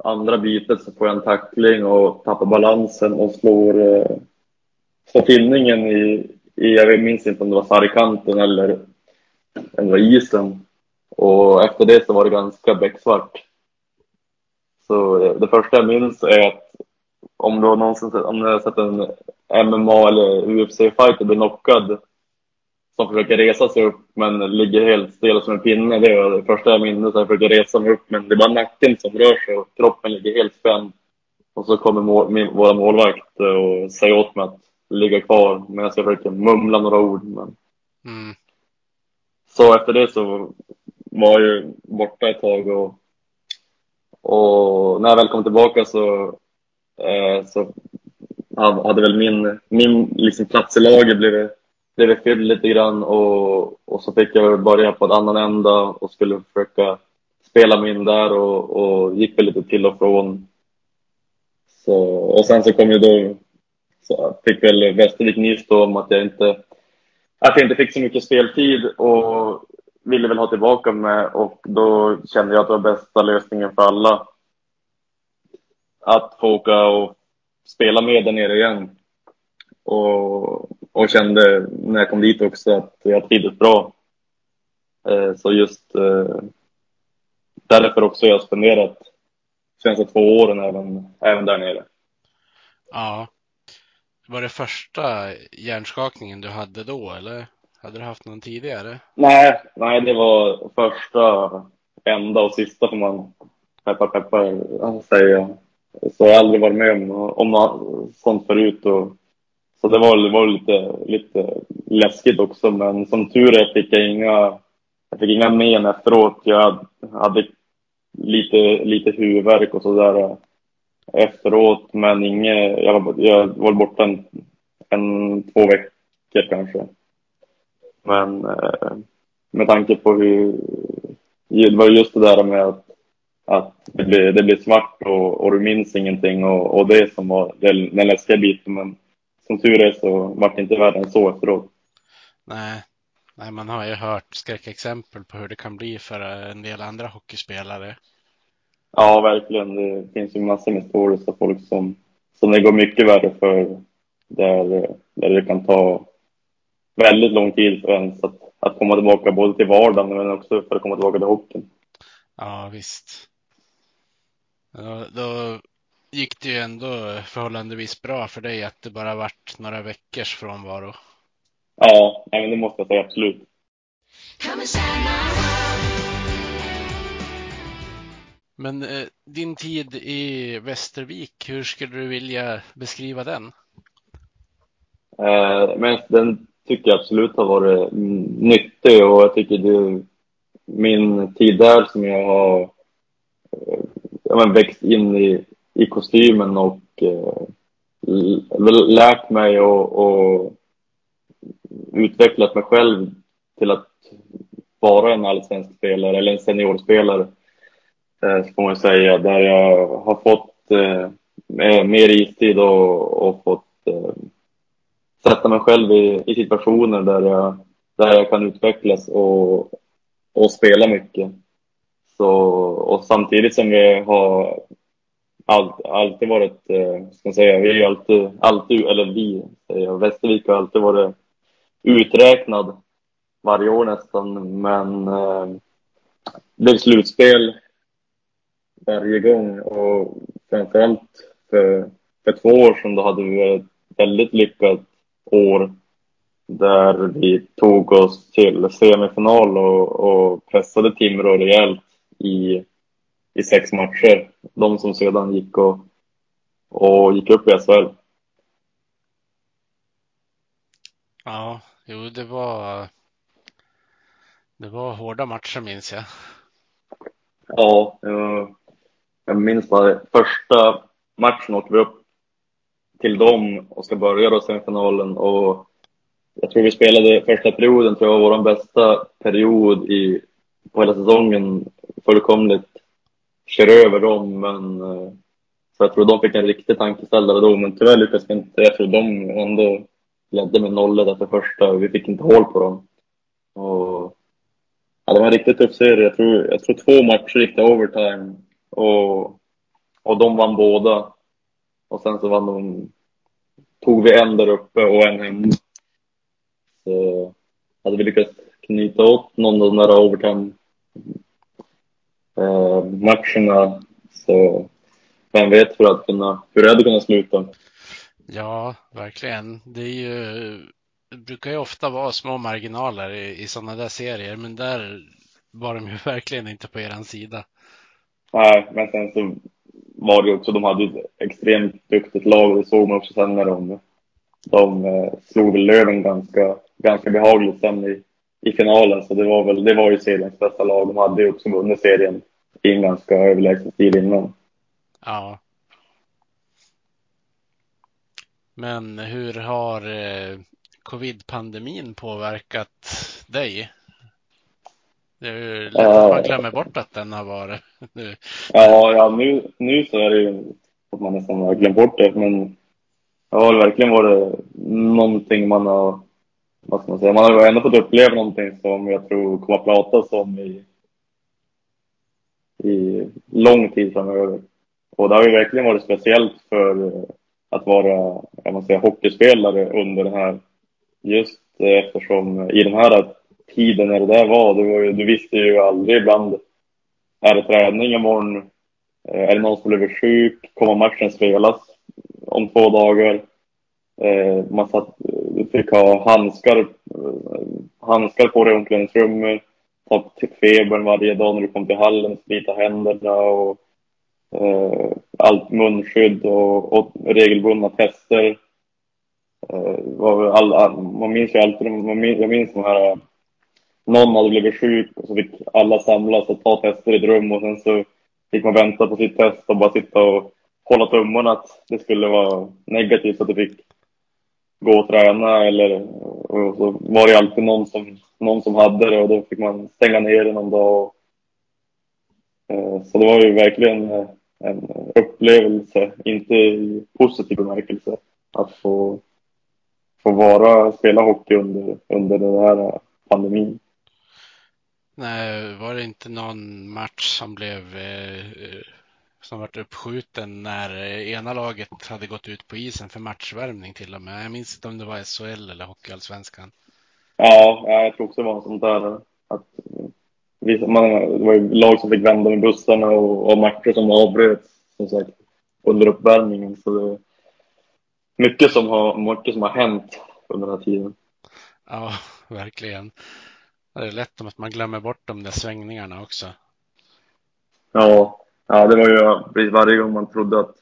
andra bytet så får jag en tackling och tappar balansen och slår, eh, slår tinningen i, i, jag minns inte om det var sargkanten eller om det var isen. Och efter det så var det ganska becksvart. Så eh, det första jag minns är att om du har någonsin sett, om du har sett en MMA eller UFC-fighter bli knockad som försöker resa sig upp men ligger helt stel som en pinne. Det är det första jag minns. Jag försöker resa mig upp men det är bara nacken som rör sig och kroppen ligger helt spänd. Och så kommer mål, min, våra målvakt och säger åt mig att ligga kvar medan jag försöker mumla några ord. Men... Mm. Så efter det så var jag ju borta ett tag och, och när jag väl kom tillbaka så, eh, så hade väl min, min liksom plats i laget blivit blev fylld lite grann och, och så fick jag börja på en annan ända och skulle försöka spela mig in där och, och gick väl lite till och från. Så, och sen så kom ju då, så fick väl Västervik nys då om att jag inte, att jag inte fick så mycket speltid och ville väl ha tillbaka mig och då kände jag att det var bästa lösningen för alla. att få åka och spela med där nere igen. Och, och kände när jag kom dit också att jag trivdes bra. Eh, så just eh, därför också jag spenderat de senaste två åren även, även där nere. Ja. Var det första hjärnskakningen du hade då eller hade du haft någon tidigare? Nej, nej det var första, enda och sista får man peppar peppar säga. Så jag har aldrig varit med om, om något sånt förut. Och, så det var, det var lite, lite läskigt också, men som tur är fick jag inga, jag fick inga men efteråt. Jag hade lite, lite huvudvärk och sådär eh, efteråt, men inget, jag, var, jag var borta en, en, två veckor kanske. Men eh, med tanke på hur, det var just det där med att att det blir, det blir svart och, och du minns ingenting och, och det som var den, den läskiga biten. Men som tur är så var det inte värre än så efteråt. Nej. Nej, man har ju hört skräckexempel på hur det kan bli för en del andra hockeyspelare. Ja, verkligen. Det finns ju massor med stories av folk som, som det går mycket värre för. Där, där det kan ta väldigt lång tid för ens att, att komma tillbaka både till vardagen men också för att komma tillbaka till hockeyn. Ja, visst. Då, då gick det ju ändå förhållandevis bra för dig att det bara vart några veckors frånvaro. Ja, men det måste jag säga absolut. Men eh, din tid i Västervik, hur skulle du vilja beskriva den? Eh, men den tycker jag absolut har varit nyttig och jag tycker det min tid där som jag har eh, ja, men växt in i, i kostymen och eh, lärt mig och, och utvecklat mig själv till att vara en allsvensk spelare eller en seniorspelare. Eh, får man säga. Där jag har fått eh, eh, mer istid och, och fått eh, sätta mig själv i, i situationer där jag, där jag kan utvecklas och, och spela mycket. Så, och samtidigt som vi har all, alltid varit, eh, ska man säga, vi har ju alltid, alltid, eller vi, säger Västervik har alltid varit uträknad varje år nästan, men eh, det blev slutspel varje gång och framförallt för, för två år sedan då hade vi ett väldigt lyckat år där vi tog oss till semifinal och, och pressade Timrå rejält i, i sex matcher. De som sedan gick och, och gick upp i SHL. Ja, jo, det var. Det var hårda matcher minns jag. Ja, jag, minns bara första matchen åkte vi upp till dem och ska börja då semifinalen och jag tror vi spelade första perioden, tror jag var vår bästa period i, på hela säsongen. Fullkomligt kör över dem, men eh, så jag tror de fick en riktig tankeställare då, men tyvärr lyckades vi inte. Jag tror de ändå ledde med nollor efter första och vi fick inte hål på dem. Och, ja, det var en riktigt tuff serie. Jag tror, jag tror två matcher gick till overtime och, och de vann båda. Och sen så vann de, tog vi en där uppe och en hemma. Så hade vi lyckats knyta åt någon av de där overtime eh, matcherna så vem vet hur, det hade kunnat sluta. Ja, verkligen. Det är ju det brukar ju ofta vara små marginaler i, i sådana där serier, men där var de ju [LAUGHS] verkligen inte på eran sida. Nej, men sen så var det också, de hade ett extremt duktigt lag och det såg man också sen när de, de eh, slog Löven ganska, ganska behagligt sen i, i finalen. Så det var väl, det var ju seriens bästa lag. De hade ju också vunnit serien i en ganska överlägsen stil innan. Ja. Men hur har eh, covid-pandemin påverkat dig? Det är ju lätt att man glömmer bort att den har varit [LAUGHS] nu. Ja, ja nu, nu så är det ju att man nästan har glömt bort det, men det har verkligen varit någonting man har, vad ska man säga, man har ändå fått uppleva någonting som jag tror kommer att pratas om i, i lång tid framöver. Och det har ju verkligen varit speciellt för eh, att vara jag måste säga, hockeyspelare under den här, just eh, eftersom eh, i den här tiden när det där var, det var ju, du visste ju aldrig ibland, är det träning imorgon? Är det någon som blivit sjuk? Kommer matchen spelas om två dagar? Man satt, fick ha handskar, handskar på dig i omklädningsrummet, ta febern varje dag när du kom till hallen, slita händerna och eh, allt munskydd och, och regelbundna tester. Eh, all, all, man minns ju alltid, man minns, jag minns de här, någon hade blivit sjuk och så fick alla samlas och ta tester i ett rum och sen så fick man vänta på sitt test och bara sitta och hålla tummarna att det skulle vara negativt så att du fick gå och träna eller och så var det alltid någon som, någon som hade det och då fick man stänga ner det någon dag. Och, eh, så det var ju verkligen eh, en upplevelse, inte i positiv bemärkelse, att få, få vara, spela hockey under, under den här pandemin. Nej, var det inte någon match som blev eh, som vart uppskjuten när eh, ena laget hade gått ut på isen för matchvärmning till och med. Jag minns inte om det var SHL eller Hockeyallsvenskan. Ja, jag tror också det var sånt där. Att man, det var ju lag som fick vända med bussarna och, och matcher som avbröts som sagt under uppvärmningen. Så det mycket som har, mycket som har hänt under den här tiden. Ja, verkligen. Det är lätt att man glömmer bort de där svängningarna också. Ja, ja det var ju precis varje gång man trodde att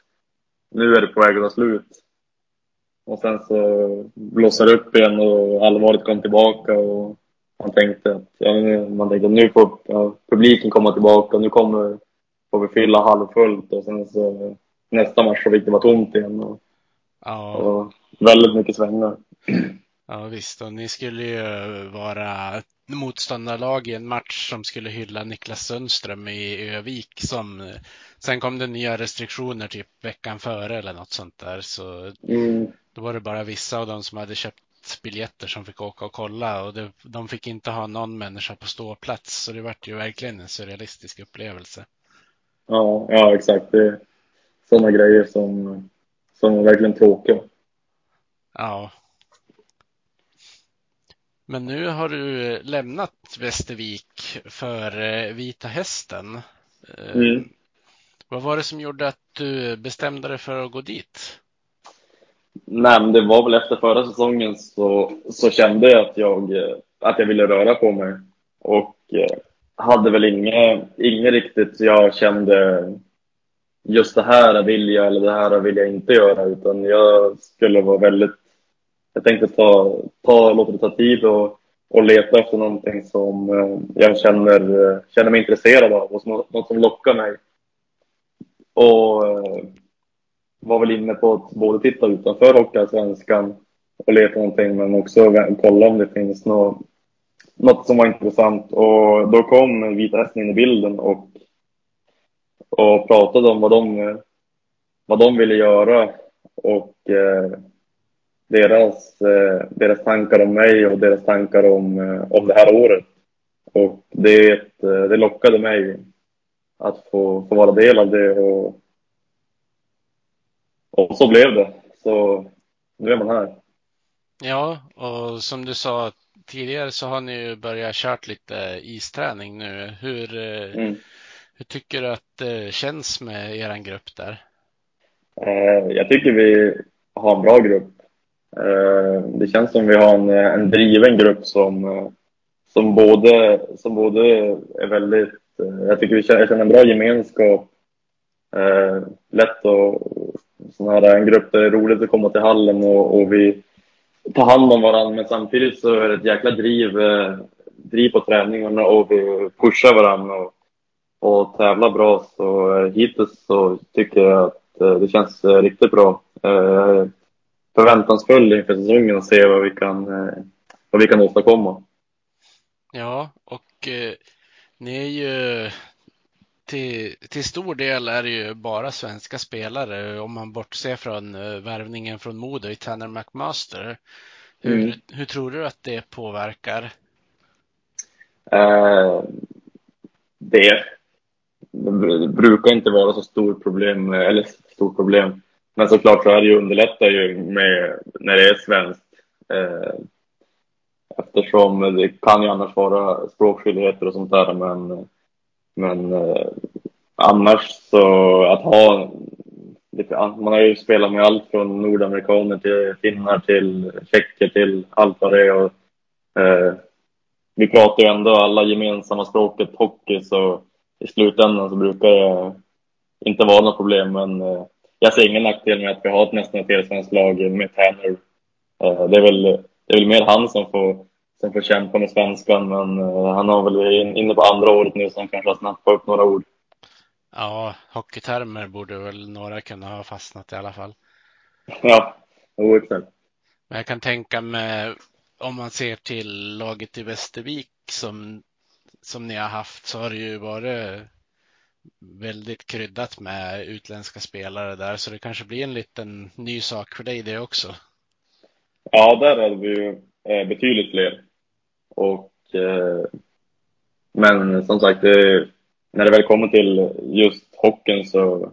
nu är det på väg att ta slut. Och sen så blossade det upp igen och allvaret kom tillbaka och man tänkte att, ja, man tänkte nu får ja, publiken komma tillbaka, nu kommer, får vi fylla halvfullt och sen så nästa match så fick det vara tomt igen. Och, ja. och väldigt mycket svängar. Ja visst, och ni skulle ju vara motståndarlag i en match som skulle hylla Niklas Sundström i Övik som sen kom det nya restriktioner typ veckan före eller något sånt där så mm. Då var det bara vissa av dem som hade köpt biljetter som fick åka och kolla och det, de fick inte ha någon människa på ståplats så det vart ju verkligen en surrealistisk upplevelse. Ja, ja exakt. Det är sådana grejer som, som är verkligen tråkiga. Ja, men nu har du lämnat Västervik för eh, Vita Hästen. Eh, mm. Vad var det som gjorde att du bestämde dig för att gå dit? Nej, men det var väl efter förra säsongen så, så kände jag att jag, eh, att jag ville röra på mig. Och eh, hade väl inget, inget riktigt jag kände just det här vill jag eller det här vill jag inte göra utan jag skulle vara väldigt jag tänkte ta, ta, låta det ta tid och, och leta efter någonting som eh, jag känner, känner mig intresserad av och som, något som lockar mig. Och var väl inne på att både titta utanför Hockeyallsvenskan och leta någonting men också kolla om det finns något, något som var intressant. Och då kom Vita Hästen in i bilden och, och pratade om vad de, vad de ville göra. Och eh, deras, eh, deras tankar om mig och deras tankar om, eh, om det här året. Och det, eh, det lockade mig att få, få vara del av det och, och så blev det. Så nu är man här. Ja, och som du sa tidigare så har ni ju börjat kört lite isträning nu. Hur, mm. hur tycker du att det känns med er grupp där? Jag tycker vi har en bra grupp. Eh, det känns som vi har en, en driven grupp som, eh, som, både, som både är väldigt... Eh, jag tycker vi känner, en bra gemenskap. Lätt och sån här, en grupp där det är roligt att komma till hallen och, och vi tar hand om varandra. Men samtidigt så är det ett jäkla driv, eh, driv på träningarna och vi pushar varandra och, och tävlar bra. Så eh, hittills så tycker jag att eh, det känns riktigt bra förväntansfull inför säsongen och se vad vi kan, vad vi kan åstadkomma. Ja, och eh, ni är ju till, till stor del är det ju bara svenska spelare om man bortser från eh, värvningen från Modo i Tanner McMaster. Hur, mm. hur tror du att det påverkar? Eh, det, det brukar inte vara så stort problem, eller stort problem. Men såklart så är det ju underlättar ju med när det är svenskt. Eh, eftersom det kan ju annars vara språkskyldigheter och sånt där. Men, men eh, annars så att ha man har ju spelat med allt från nordamerikaner till finnar till tjecker till allt vad det är. Och, eh, vi pratar ju ändå alla gemensamma språket hockey så i slutändan så brukar det inte vara något problem. Men eh, jag ser ingen nackdel med att vi har ett nästan ett helsvenskt lag med Tanner. Eh, det, är väl, det är väl mer han som får, som får kämpa med svenskan men eh, han har väl inne på andra året nu så han kanske har snappat upp några ord. Ja, hockeytermer borde väl några kunna ha fastnat i alla fall. Ja, jo exakt. Men jag kan tänka mig om man ser till laget i Västervik som, som ni har haft så har det ju varit väldigt kryddat med utländska spelare där så det kanske blir en liten ny sak för dig det också. Ja, där hade vi ju eh, betydligt fler. Och, eh, men som sagt, det, när det väl kommer till just hockeyn så,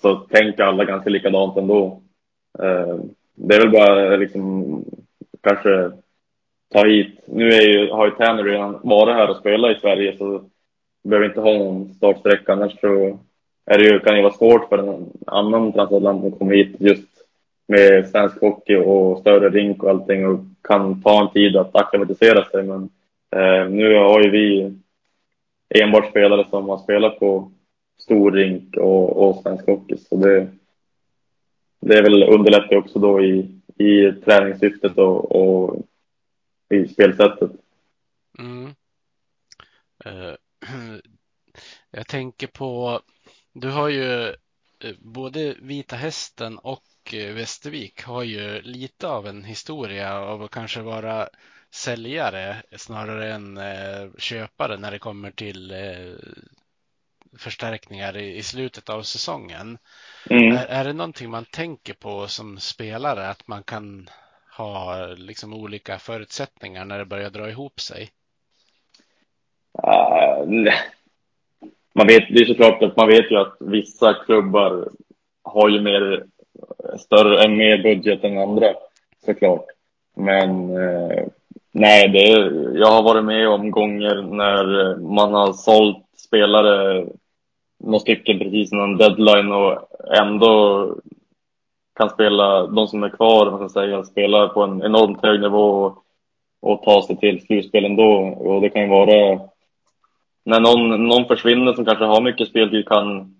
så tänker alla ganska likadant ändå. Eh, det är väl bara liksom kanske ta hit. Nu är ju, har ju Tanner redan varit här och spelat i Sverige så behöver inte ha någon startsträcka. Annars så är det ju, kan det vara svårt för en annan transatlant att komma hit just med svensk hockey och större rink och allting och kan ta en tid att acklimatisera sig. Men eh, nu har ju vi enbart spelare som har spelat på stor rink och, och svensk hockey. Så det, det är väl underlättar också då i, i träningssyftet och, och i spelsättet. Mm. Uh, [CLEARS THROAT] jag tänker på, du har ju eh, både Vita Hästen och eh, Västervik har ju lite av en historia av att kanske vara säljare snarare än köpare när det kommer till förstärkningar i, slutet av säsongen. Mm. Är, är det någonting man tänker på som spelare att man kan ha liksom olika förutsättningar när det börjar dra ihop sig? Uh, man vet, det är såklart att man vet ju att vissa klubbar har ju mer, större, en mer budget än andra såklart. Men eh, nej, det, jag har varit med om gånger när man har sålt spelare några stycken precis innan deadline och ändå kan spela, de som är kvar, man kan säga, spela på en enormt hög nivå och, och ta sig till slutspel ändå. Och det kan ju vara, när någon, någon försvinner som kanske har mycket speltid kan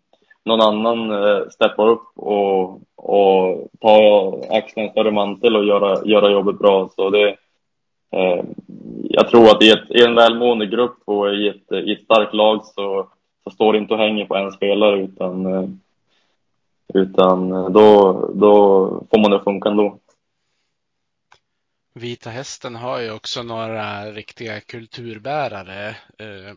någon annan eh, steppa upp och, och ta axla en större mantel och göra, göra jobbet bra. Så det, eh, jag tror att i, ett, i en välmående grupp och i ett, i ett starkt lag så, så står det inte och hänger på en spelare utan eh, utan eh, då, då får man det att funka ändå. Vita Hästen har ju också några riktiga kulturbärare. Eh,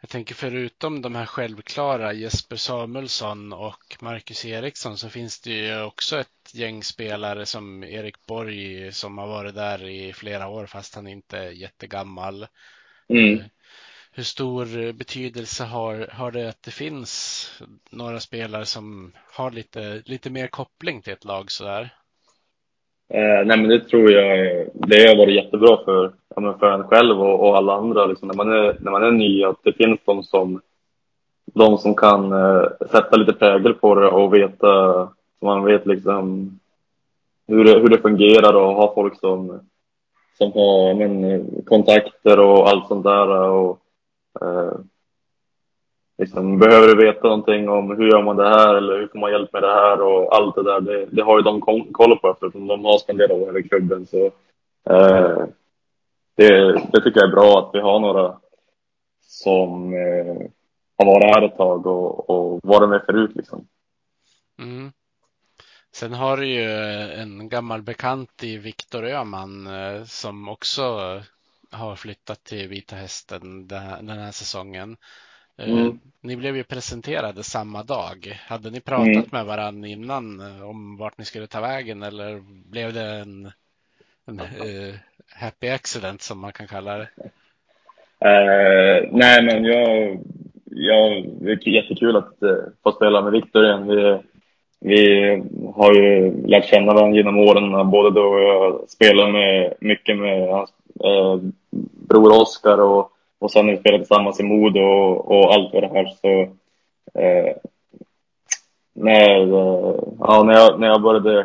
jag tänker förutom de här självklara Jesper Samuelsson och Marcus Eriksson så finns det ju också ett gäng spelare som Erik Borg som har varit där i flera år fast han inte är jättegammal. Mm. Eh, hur stor betydelse har, har det att det finns några spelare som har lite, lite mer koppling till ett lag sådär? Eh, nej men det tror jag det har varit jättebra för, ja, för en själv och, och alla andra. Liksom, när, man är, när man är ny, att det finns de som, de som kan eh, sätta lite prägel på det och veta, så man vet liksom hur det, hur det fungerar och ha folk som, som har men, kontakter och allt sånt där. Och, eh, liksom, behöver du veta någonting om hur gör man det här eller hur får man hjälp med det här och allt det där. Det, det har ju de koll på eftersom de har spenderat år i klubben. Så, eh, det, det tycker jag är bra att vi har några som eh, har varit här ett tag och, och varit med förut. Liksom. Mm. Sen har du ju en gammal bekant i Viktor Öhman eh, som också har flyttat till Vita Hästen den här säsongen. Eh, mm. Ni blev ju presenterade samma dag. Hade ni pratat mm. med varandra innan eh, om vart ni skulle ta vägen eller blev det en, en uh, happy accident som man kan kalla det? Uh, nej, men jag, ja, det är jättekul att uh, få spela med Viktor igen. Vi, vi har ju lärt känna varandra genom åren, både då jag spelade med, mycket med hans uh, bror Oskar och, och sen när vi spelade tillsammans i Modo och, och allt vad det här. Så, eh, när, eh, ja, när, jag, när jag började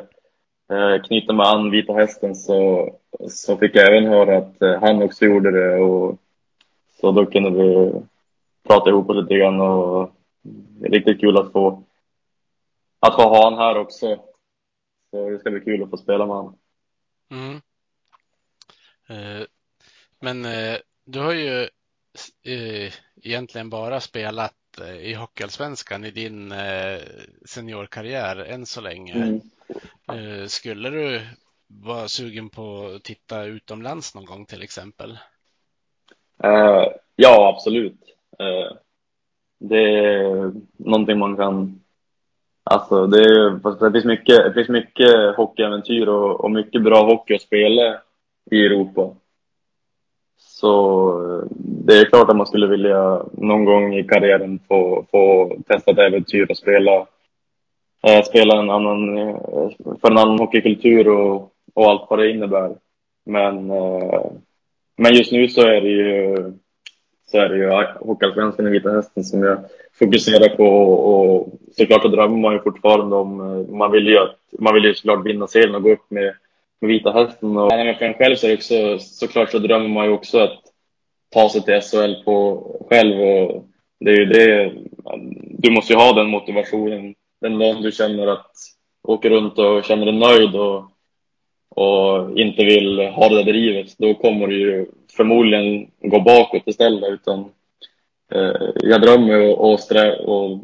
eh, knyta mig an Vita Hästen så, så fick jag även höra att han också gjorde det. Och, så då kunde vi prata ihop oss lite grann och det är riktigt kul att få, att få ha han här också. Så det ska bli kul att få spela med honom. Mm. Eh, men eh, du har ju eh, egentligen bara spelat i Hockeyallsvenskan i din seniorkarriär än så länge. Mm. Skulle du vara sugen på att titta utomlands någon gång till exempel? ja, absolut. Eh, det är någonting man kan... Alltså, det, är, det, finns mycket, det finns mycket hockeyäventyr och, och mycket bra hockey att spela i Europa. Så eh, det är klart att man skulle vilja någon gång i karriären få, få testa ett äventyr och spela, eh, spela en annan, eh, för en annan hockeykultur och, och allt vad det innebär. Men, eh, men just nu så är det ju så är det ju Hockeyallsvenskan i Vita Hästen som jag fokuserar på och såklart så drömmer man ju fortfarande om, eh, man vill ju, att, man vill ju såklart vinna serien och gå upp med, med Vita Hästen och för en själv så är det också, såklart så drömmer man ju också att ta sig till SHL på själv och det är ju det, du måste ju ha den motivationen den dagen du känner att åker runt och känner dig nöjd och, och inte vill ha det där drivet, då kommer du ju förmodligen gå bakåt istället. Utan, eh, jag drömmer och, strä, och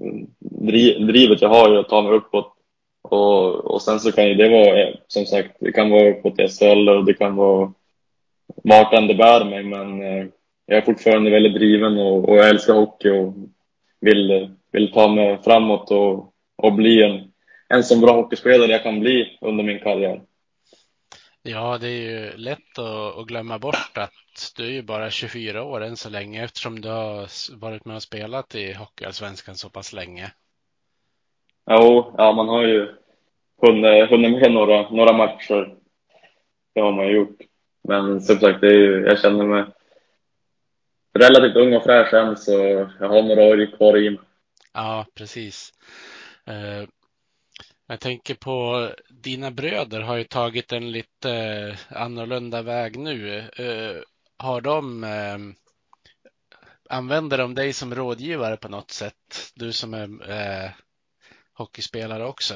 drivet jag har är att ta mig uppåt. Och, och sen så kan ju det vara, eh, som sagt, det kan vara uppåt i SHL och det kan vara vart än det bär mig. Men eh, jag är fortfarande väldigt driven och, och jag älskar hockey och vill, vill ta mig framåt och, och bli en, en så bra hockeyspelare jag kan bli under min karriär. Ja, det är ju lätt att, att, glömma bort att du är ju bara 24 år än så länge eftersom du har varit med och spelat i Hockeyallsvenskan så pass länge. Jo, ja, man har ju hunnit, hunnit med några, några matcher. Det har man ju gjort. Men som sagt, det är ju, jag känner mig relativt ung och fräsch än så jag har några år kvar i mig. Ja, precis. Eh, jag tänker på dina bröder har ju tagit en lite eh, annorlunda väg nu. Eh, har de använder de dig som rådgivare på något sätt? Du som är eh, hockeyspelare också?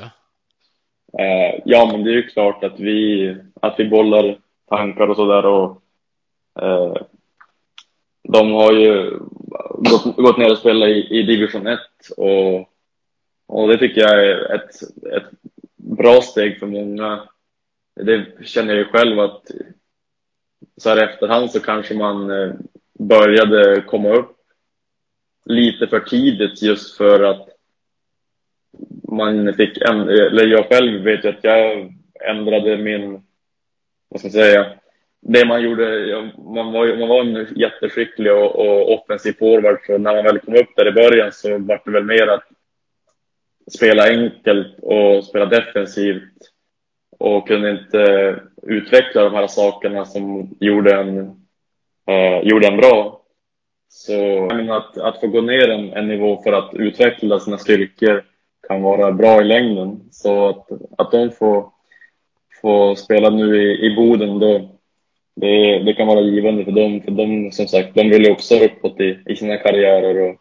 Eh, ja, men det är ju klart att vi, att vi bollar tankar och sådär och eh, de har ju gått, gått ner och spelat i, i division 1 och och det tycker jag är ett, ett bra steg för många. Det känner jag ju själv att så här efterhand så kanske man eh, började komma upp lite för tidigt just för att man fick, eller jag själv vet ju att jag ändrade min, vad ska jag säga, det man gjorde, man var, man var en jätteskicklig och, och offensiv forward så när man väl kom upp där i början så var det väl mer att spela enkelt och spela defensivt och kunde inte utveckla de här sakerna som gjorde en, eh, gjorde en bra. Så att, att få gå ner en, en nivå för att utveckla sina styrkor kan vara bra i längden. Så att, att de får, får spela nu i, i Boden, då, det, det kan vara givande för dem. För de, som sagt, de vill ju också uppåt i, i sina karriärer. Och,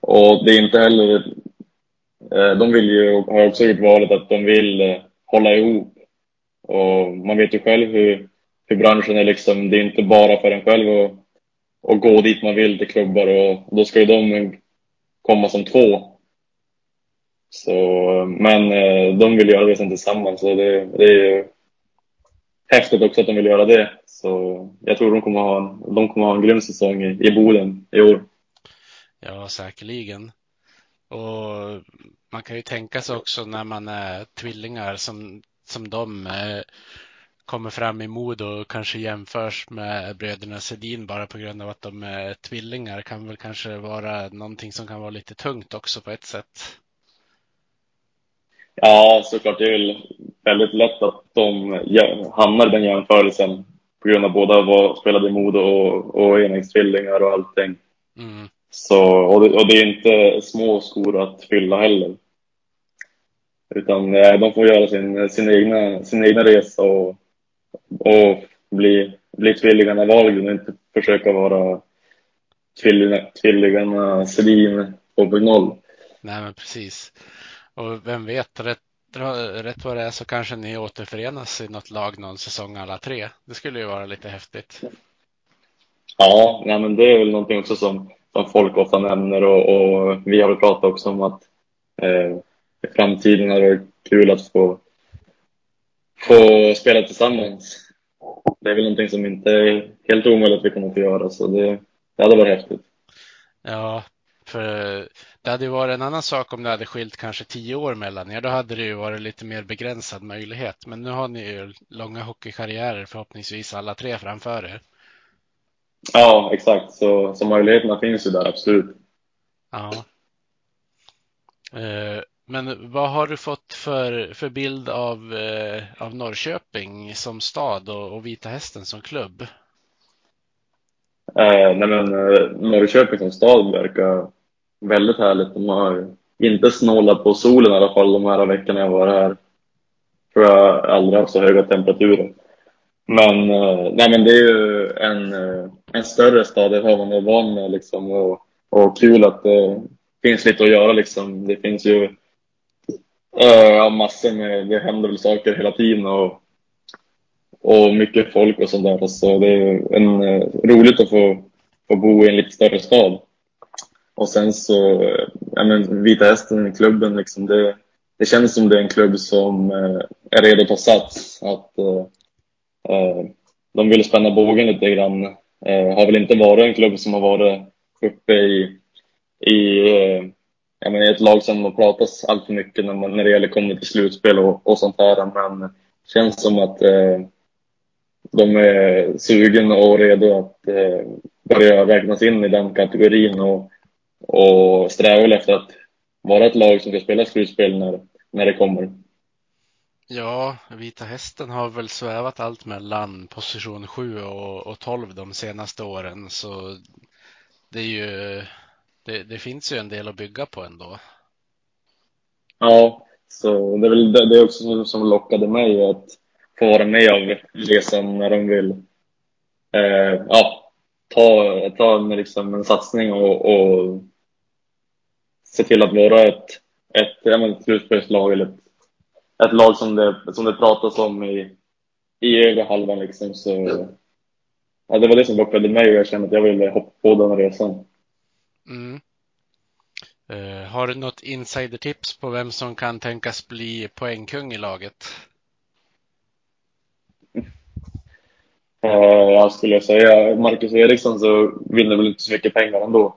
och det är inte heller eh, de vill ju, har också gjort valet att de vill eh, hålla ihop. Och man vet ju själv hur, hur branschen är liksom. Det är inte bara för en själv att, att gå dit man vill till klubbar och då ska ju de komma som två. Så, eh, men de vill göra det sen tillsammans och det, det är ju häftigt också att de vill göra det. Så jag tror de kommer ha en, de kommer ha en grym säsong i, i Boden i år. Ja, säkerligen. Och man kan ju tänka sig också när man är tvillingar som, som de. Eh, kommer fram i Modo och kanske jämförs med bröderna Sedin bara på grund av att de är tvillingar kan väl kanske vara någonting som kan vara lite tungt också på ett sätt. Ja, såklart. Det är väl väldigt lätt att de hamnar i den jämförelsen på grund av båda var spelade i Modo och, och enäggstvillingar och allting. Mm. Så, och det, och det, är inte små skor att fylla heller. Utan de får göra sin, sin, egna, sin egna resa och, och bli, bli tvillingarna Wahlgren och inte försöka vara tvillingarna Sedin 2.0. Nej, men precis. Och vem vet, rätt, rätt vad det är så kanske ni återförenas i något lag någon säsong alla tre. Det skulle ju vara lite häftigt. Ja, nej, men det är väl någonting också som, som folk ofta nämner och, och vi har väl pratat också om att eh, i framtiden är det kul att få, få spela tillsammans. Det är väl någonting som inte är helt omöjligt att vi kommer att få göra, så det, det hade varit häftigt. Ja, för det hade varit en annan sak om det hade skilt kanske tio år mellan er. Då hade det ju varit lite mer begränsad möjlighet. Men nu har ni ju långa hockeykarriärer förhoppningsvis alla tre framför er. Ja, exakt. Så, så möjligheterna finns ju där, absolut. Ja. Eh, men vad har du fått för, för bild av, eh, av Norrköping som stad och, och Vita Hästen som klubb? Eh, nej men, eh, Norrköping som stad verkar väldigt härligt. De har inte snålat på solen i alla fall de här veckorna jag var här. Tror jag aldrig haft så höga temperaturer. Men, eh, nej men det är ju en, eh, en större stad, det har man är van med liksom. Och, och kul att det finns lite att göra liksom. Det finns ju eh, ja, massor med, det händer väl saker hela tiden och, och mycket folk och sånt där. Så det är en, roligt att få, få bo i en lite större stad. Och sen så, eh, ja men Vita Hästen, klubben liksom, det, det känns som det är en klubb som eh, är redo att ta sats. Att, eh, eh, de vill spänna bågen lite grann. Eh, har väl inte varit en klubb som har varit uppe i, i eh, jag ett lag som har pratats allt för mycket när, man, när det gäller kommer till slutspel och, och sånt där. Men det känns som att eh, de är sugen och redo att eh, börja räknas in i den kategorin och, och sträva efter att vara ett lag som ska spela slutspel när, när det kommer. Ja, Vita Hästen har väl svävat allt mellan position 7 och, och 12 de senaste åren, så det är ju, det, det, finns ju en del att bygga på ändå. Ja, så det är väl det, det också som lockade mig att få vara med av resan när de vill eh, ja, ta, ta en, liksom en satsning och, och se till att vara ett, ett, ett slutspelslag eller ett ett lag som det, som det pratas om i, i övre halvan liksom. Så, ja, det var det som lockade mig och jag kände att jag ville hoppa på den resan. Mm. Uh, har du något insidertips på vem som kan tänkas bli poängkung i laget? Uh, jag skulle säga Marcus Eriksson så vinner väl inte så mycket pengar ändå.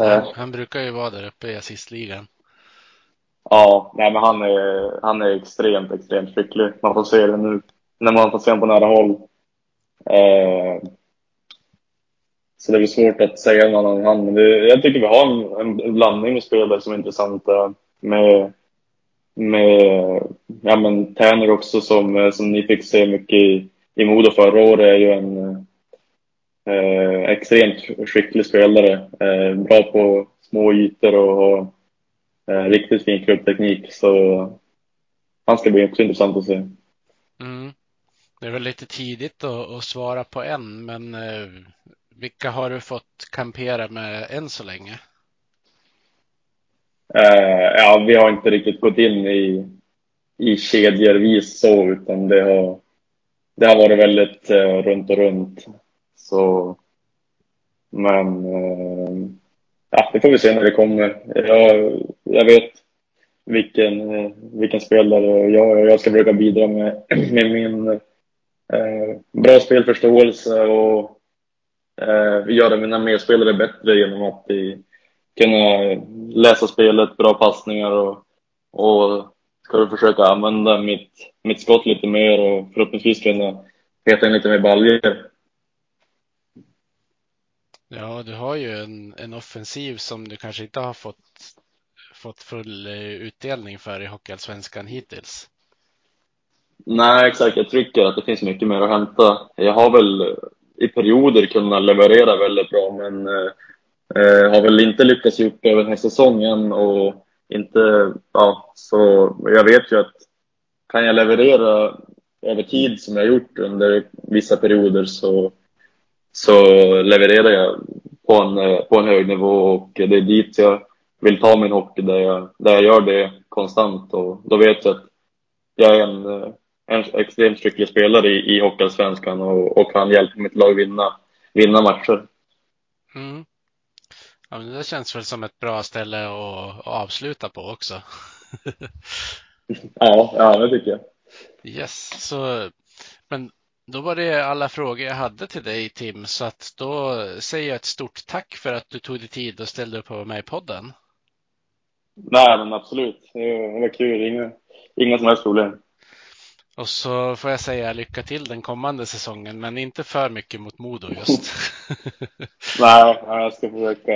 Uh. Han brukar ju vara där uppe i assistligan. Ja, nej, men han är, han är extremt, extremt skicklig. Man får se det nu när man får se honom på nära håll. Eh, så det blir svårt att säga någon annan han. Men det, jag tycker vi har en, en blandning med spelare som är intressanta. Med, med ja, men Täner också som, som ni fick se mycket i, i Modo förra året är ju en eh, extremt skicklig spelare. Eh, bra på små ytor och, och Eh, riktigt fin klubbteknik. Så han ska bli också intressant att se. Mm. Det är väl lite tidigt att, att svara på en, men eh, vilka har du fått kampera med än så länge? Eh, ja, vi har inte riktigt gått in i, i kedjervis så, utan det har, det har varit väldigt eh, runt och runt. Så, men eh, ja, det får vi se när det kommer. Jag, jag vet vilken, eh, vilken spelare jag, jag ska försöka bidra med, [CLEARS THROAT] med min eh, bra spelförståelse och eh, göra mina medspelare bättre genom att i, kunna läsa spelet, bra passningar och, och ska försöka använda mitt, mitt skott lite mer och förhoppningsvis kunna peta in lite mer baljor. Ja, du har ju en, en offensiv som du kanske inte har fått, fått full eh, utdelning för i Hockeyallsvenskan hittills. Nej, exakt. Jag tycker att det finns mycket mer att hämta. Jag har väl eh, i perioder kunnat leverera väldigt bra, men eh, eh har väl inte lyckats upp det över den här säsongen och inte, ja, så jag vet ju att kan jag leverera över tid som jag gjort under vissa perioder så, så levererar jag på en, på en hög nivå och det är dit jag vill ta min hockey, där jag, där jag gör det konstant och då vet jag att jag är en, en extremt skicklig spelare i, i Hockeyallsvenskan och, och kan hjälpa mitt lag vinna, vinna matcher. Mm. Ja, men det känns väl som ett bra ställe att, att avsluta på också. [LAUGHS] ja, ja, det tycker jag. Yes, så men då var det alla frågor jag hade till dig Tim, så att då säger jag ett stort tack för att du tog dig tid och ställde upp på mig i podden. Nej, men absolut. Det var kul. Inga, inga som helst problem. Och så får jag säga lycka till den kommande säsongen, men inte för mycket mot Modo just. [LAUGHS] Nej, jag ska försöka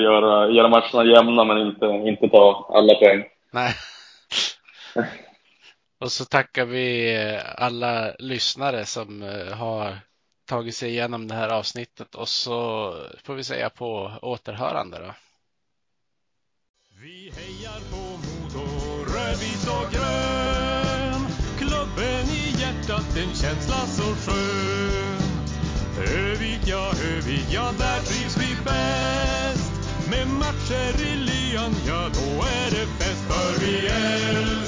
göra, göra matcherna jämna, men inte, inte ta alla poäng. Nej. [LAUGHS] Och så tackar vi eh, alla lyssnare som eh, har tagit sig igenom det här avsnittet och så får vi säga på återhörande då. Vi hejar på Modo, rödvit och grön. Klubben i hjärtat, en känsla så skön. Övik, ja, Övik, ja, där trivs vi bäst. Med matcher i lyan, ja, då är det fest för vi älskar